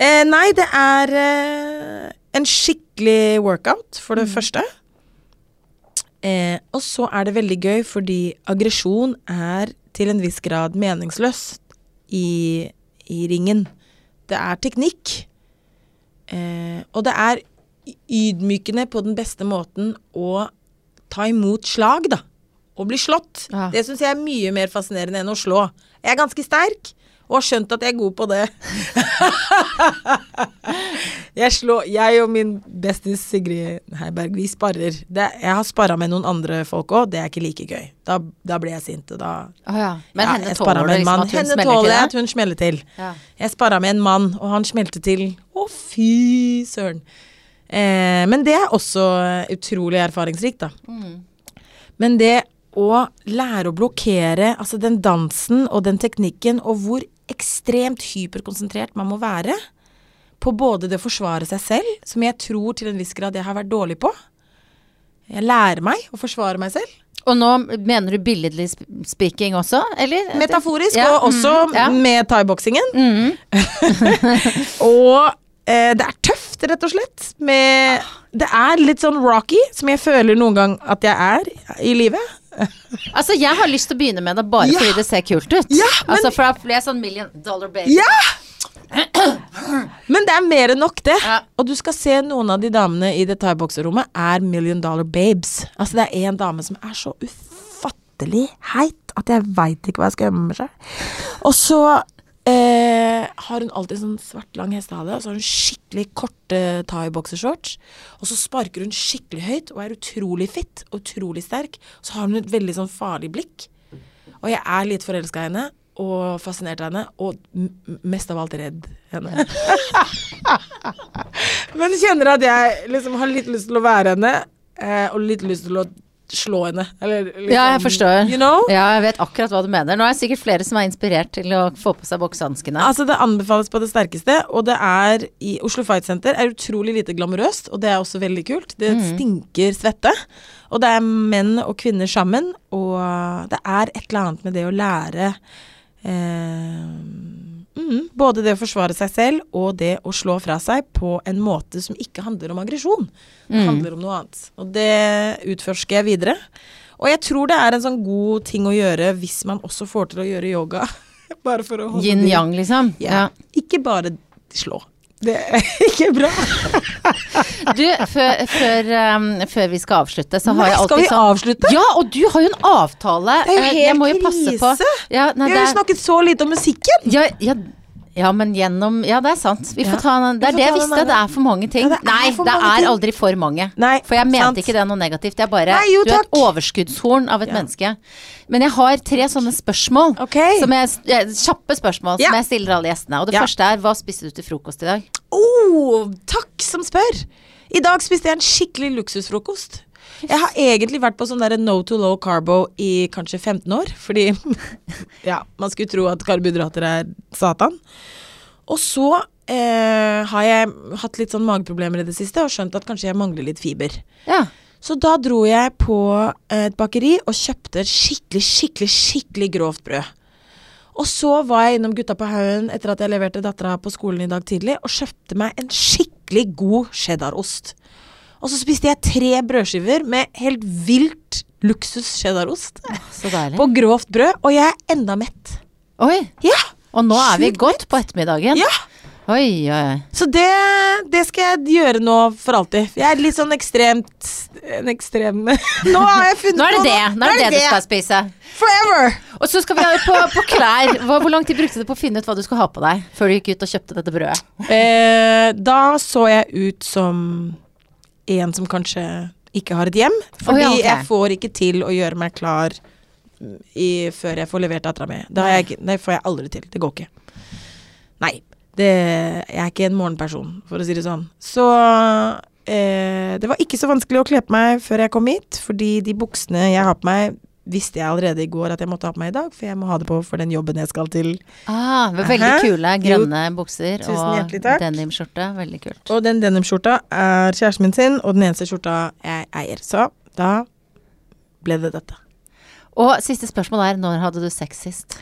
Eh, nei, det er eh, en skikkelig workout, for det første. Eh, og så er det veldig gøy fordi aggresjon er til en viss grad meningsløst i, i ringen. Det er teknikk. Eh, og det er ydmykende på den beste måten å ta imot slag, da. Å bli slått. Ja. Det syns jeg er mye mer fascinerende enn å slå. Jeg er ganske sterk, og har skjønt at jeg er god på det. jeg, slår, jeg og min bestis Sigrid Heiberg, vi sparrer. Det, jeg har sparra med noen andre folk òg, det er ikke like gøy. Da, da blir jeg sint, da oh, ja. Men henne tåler du liksom at hun Henne smeller til det? at hun smeller til. Ja. Jeg sparra med en mann, og han smelte til. Å, fy søren. Eh, men det er også utrolig erfaringsrikt, da. Mm. Men det å lære å blokkere altså den dansen og den teknikken, og hvor ekstremt hyperkonsentrert man må være på både det å forsvare seg selv, som jeg tror til en viss grad jeg har vært dårlig på. Jeg lærer meg å forsvare meg selv. Og nå mener du billedlig speaking også, eller? Metaforisk, Ja, og også mm, ja. med thaiboksingen. Mm. Og eh, det er tøft, rett og slett. Med, det er litt sånn rocky, som jeg føler noen gang at jeg er i livet. Altså, jeg har lyst til å begynne med det bare Ja. fordi det ser kult ut. Ja, men- altså, for da blir jeg sånn million dollar baby. Ja! Men det er mer enn nok, det. Ja. Og du skal se noen av de damene i det thaibokserommet er million dollar babes. Altså det er en dame som er så ufattelig heit at jeg veit ikke hva jeg skal gjemme selv. Og så eh, har hun alltid sånn svart, lang hestehale, og så har hun skikkelig korte thaiboksershorts. Og så sparker hun skikkelig høyt og er utrolig fit og utrolig sterk. Så har hun et veldig sånn farlig blikk. Og jeg er litt forelska i henne og fascinert av henne, og mest av alt redd henne. Men kjenner at jeg liksom har litt lyst til å være henne, eh, og litt lyst til å slå henne. Eller liksom, Ja, jeg forstår. You know? Ja, jeg vet akkurat hva du mener. Nå er det sikkert flere som er inspirert til å få på seg boksehanskene. Altså Det anbefales på det sterkeste, og det er i Oslo Fight Center er utrolig lite glamorøst, og det er også veldig kult. Det stinker svette. Og det er menn og kvinner sammen, og det er et eller annet med det å lære eh, mm, Både det å forsvare seg selv og det å slå fra seg på en måte som ikke handler om aggresjon. Det handler om noe annet. Og det utforsker jeg videre. Og jeg tror det er en sånn god ting å gjøre hvis man også får til å gjøre yoga. Bare for å holde Yin-yang, liksom. ja. Ikke bare slå. Det er ikke bra. Du, før, før, um, før vi skal avslutte, så har Nei, jeg skal vi sånn avslutte? Ja, og du har jo en avtale. Det er jo Eh, helt jeg krise. Ja, nei, Vi har jo snakket så lite om musikken. ja, ja, ja, men gjennom Ja, det er sant. Vi får ta en, Det er det jeg visste. Det er for mange ting. Ja, det er Nei, for det mange er ting. aldri for mange. Nei, For jeg mente sant. ikke det er noe negativt. Jeg bare Nei, jo, Du er et overskuddshorn av et Ja. menneske. Men jeg har tre sånne spørsmål. Som jeg, kjappe spørsmål Ja. som jeg stiller alle gjestene. Og det første er hva spiste du til frokost i dag? Oh, takk som spør. I dag spiste jeg en skikkelig luksusfrokost. Jeg har egentlig vært på sånn der no to low carbo i kanskje 15 år, fordi ja, man skulle tro at karbohydrater er satan. Og så eh, har jeg hatt litt sånn mageproblemer i det siste og skjønt at kanskje jeg mangler litt fiber. Ja. Så da dro jeg på et bakeri og kjøpte skikkelig, skikkelig, skikkelig grovt brød. Og så var jeg innom Gutta på haugen etter at jeg leverte dattera på skolen i dag tidlig, og kjøpte meg en skikkelig god cheddarost. Og så spiste jeg tre brødskiver med helt vilt luksus cheddarost på grovt brød, og jeg er enda mett. Oi. Ja! Og nå er vi godt på ettermiddagen. Ja! Oi, oi, oi. Så det, det skal jeg gjøre nå for alltid. Jeg er litt sånn ekstremt En ekstrem Nå har jeg funnet Nå er det det. Nå er det det du skal spise. Forever! Og så skal vi ha på, på klær. Hvor, hvor lang tid brukte du på å finne ut hva du skulle ha på deg før du gikk ut og kjøpte dette brødet? Eh, da så jeg ut som en som kanskje ikke har et hjem. Fordi oh, ja, okay. jeg får ikke til å gjøre meg klar i, før jeg får levert dattera mi. Det får jeg aldri til. Det går ikke. Nei. Det, jeg er ikke en morgenperson, for å si det sånn. Så eh, det var ikke så vanskelig å kle på meg før jeg kom hit, fordi de buksene jeg har på meg, visste jeg allerede i går at jeg måtte ha på meg i dag, for jeg må ha det på for den jobben jeg skal til. Ah, det var veldig Aha. kule grønne bukser Tusen og denimskjorte. Veldig kult. Og den denimskjorta er kjæresten min sin, og den eneste skjorta jeg eier. Så da ble det dette. Og siste spørsmål er når hadde du sex sist?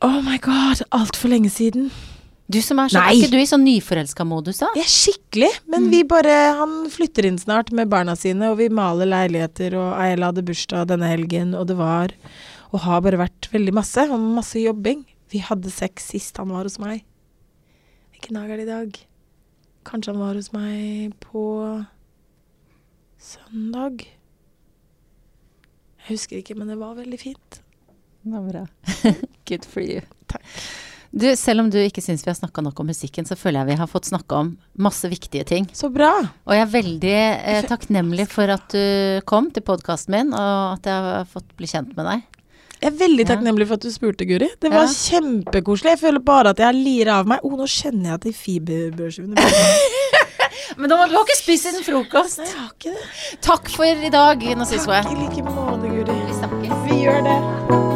Oh my god, altfor lenge siden. Du som er så Nei. Er ikke du i sånn nyforelska modus, da? Jeg er skikkelig, men vi bare Han flytter inn snart med barna sine, og vi maler leiligheter, og Eila hadde bursdag denne helgen, og det var Og har bare vært veldig masse, og masse jobbing. Vi hadde sex sist han var hos meg. Hvilken dag er det i dag? Kanskje han var hos meg på søndag? Jeg husker ikke, men det var veldig fint. Det var bra. Good for you. Du, selv om du ikke syns vi har snakka nok om musikken, så føler jeg vi har fått snakka om masse viktige ting. Så bra! Og jeg er veldig eh, takknemlig for at du kom til podkasten min, og at jeg har fått bli kjent med deg. Jeg er veldig takknemlig for at du spurte, Guri. Det var Ja. kjempekoselig. Jeg føler bare at jeg lirer av meg. Å, nå kjenner jeg at de fiberbrødskivene Men du har ikke spist siden frokost. Nei, jeg har ikke det. Takk for i dag, Nassiswe. Takk i like måte. gjør det.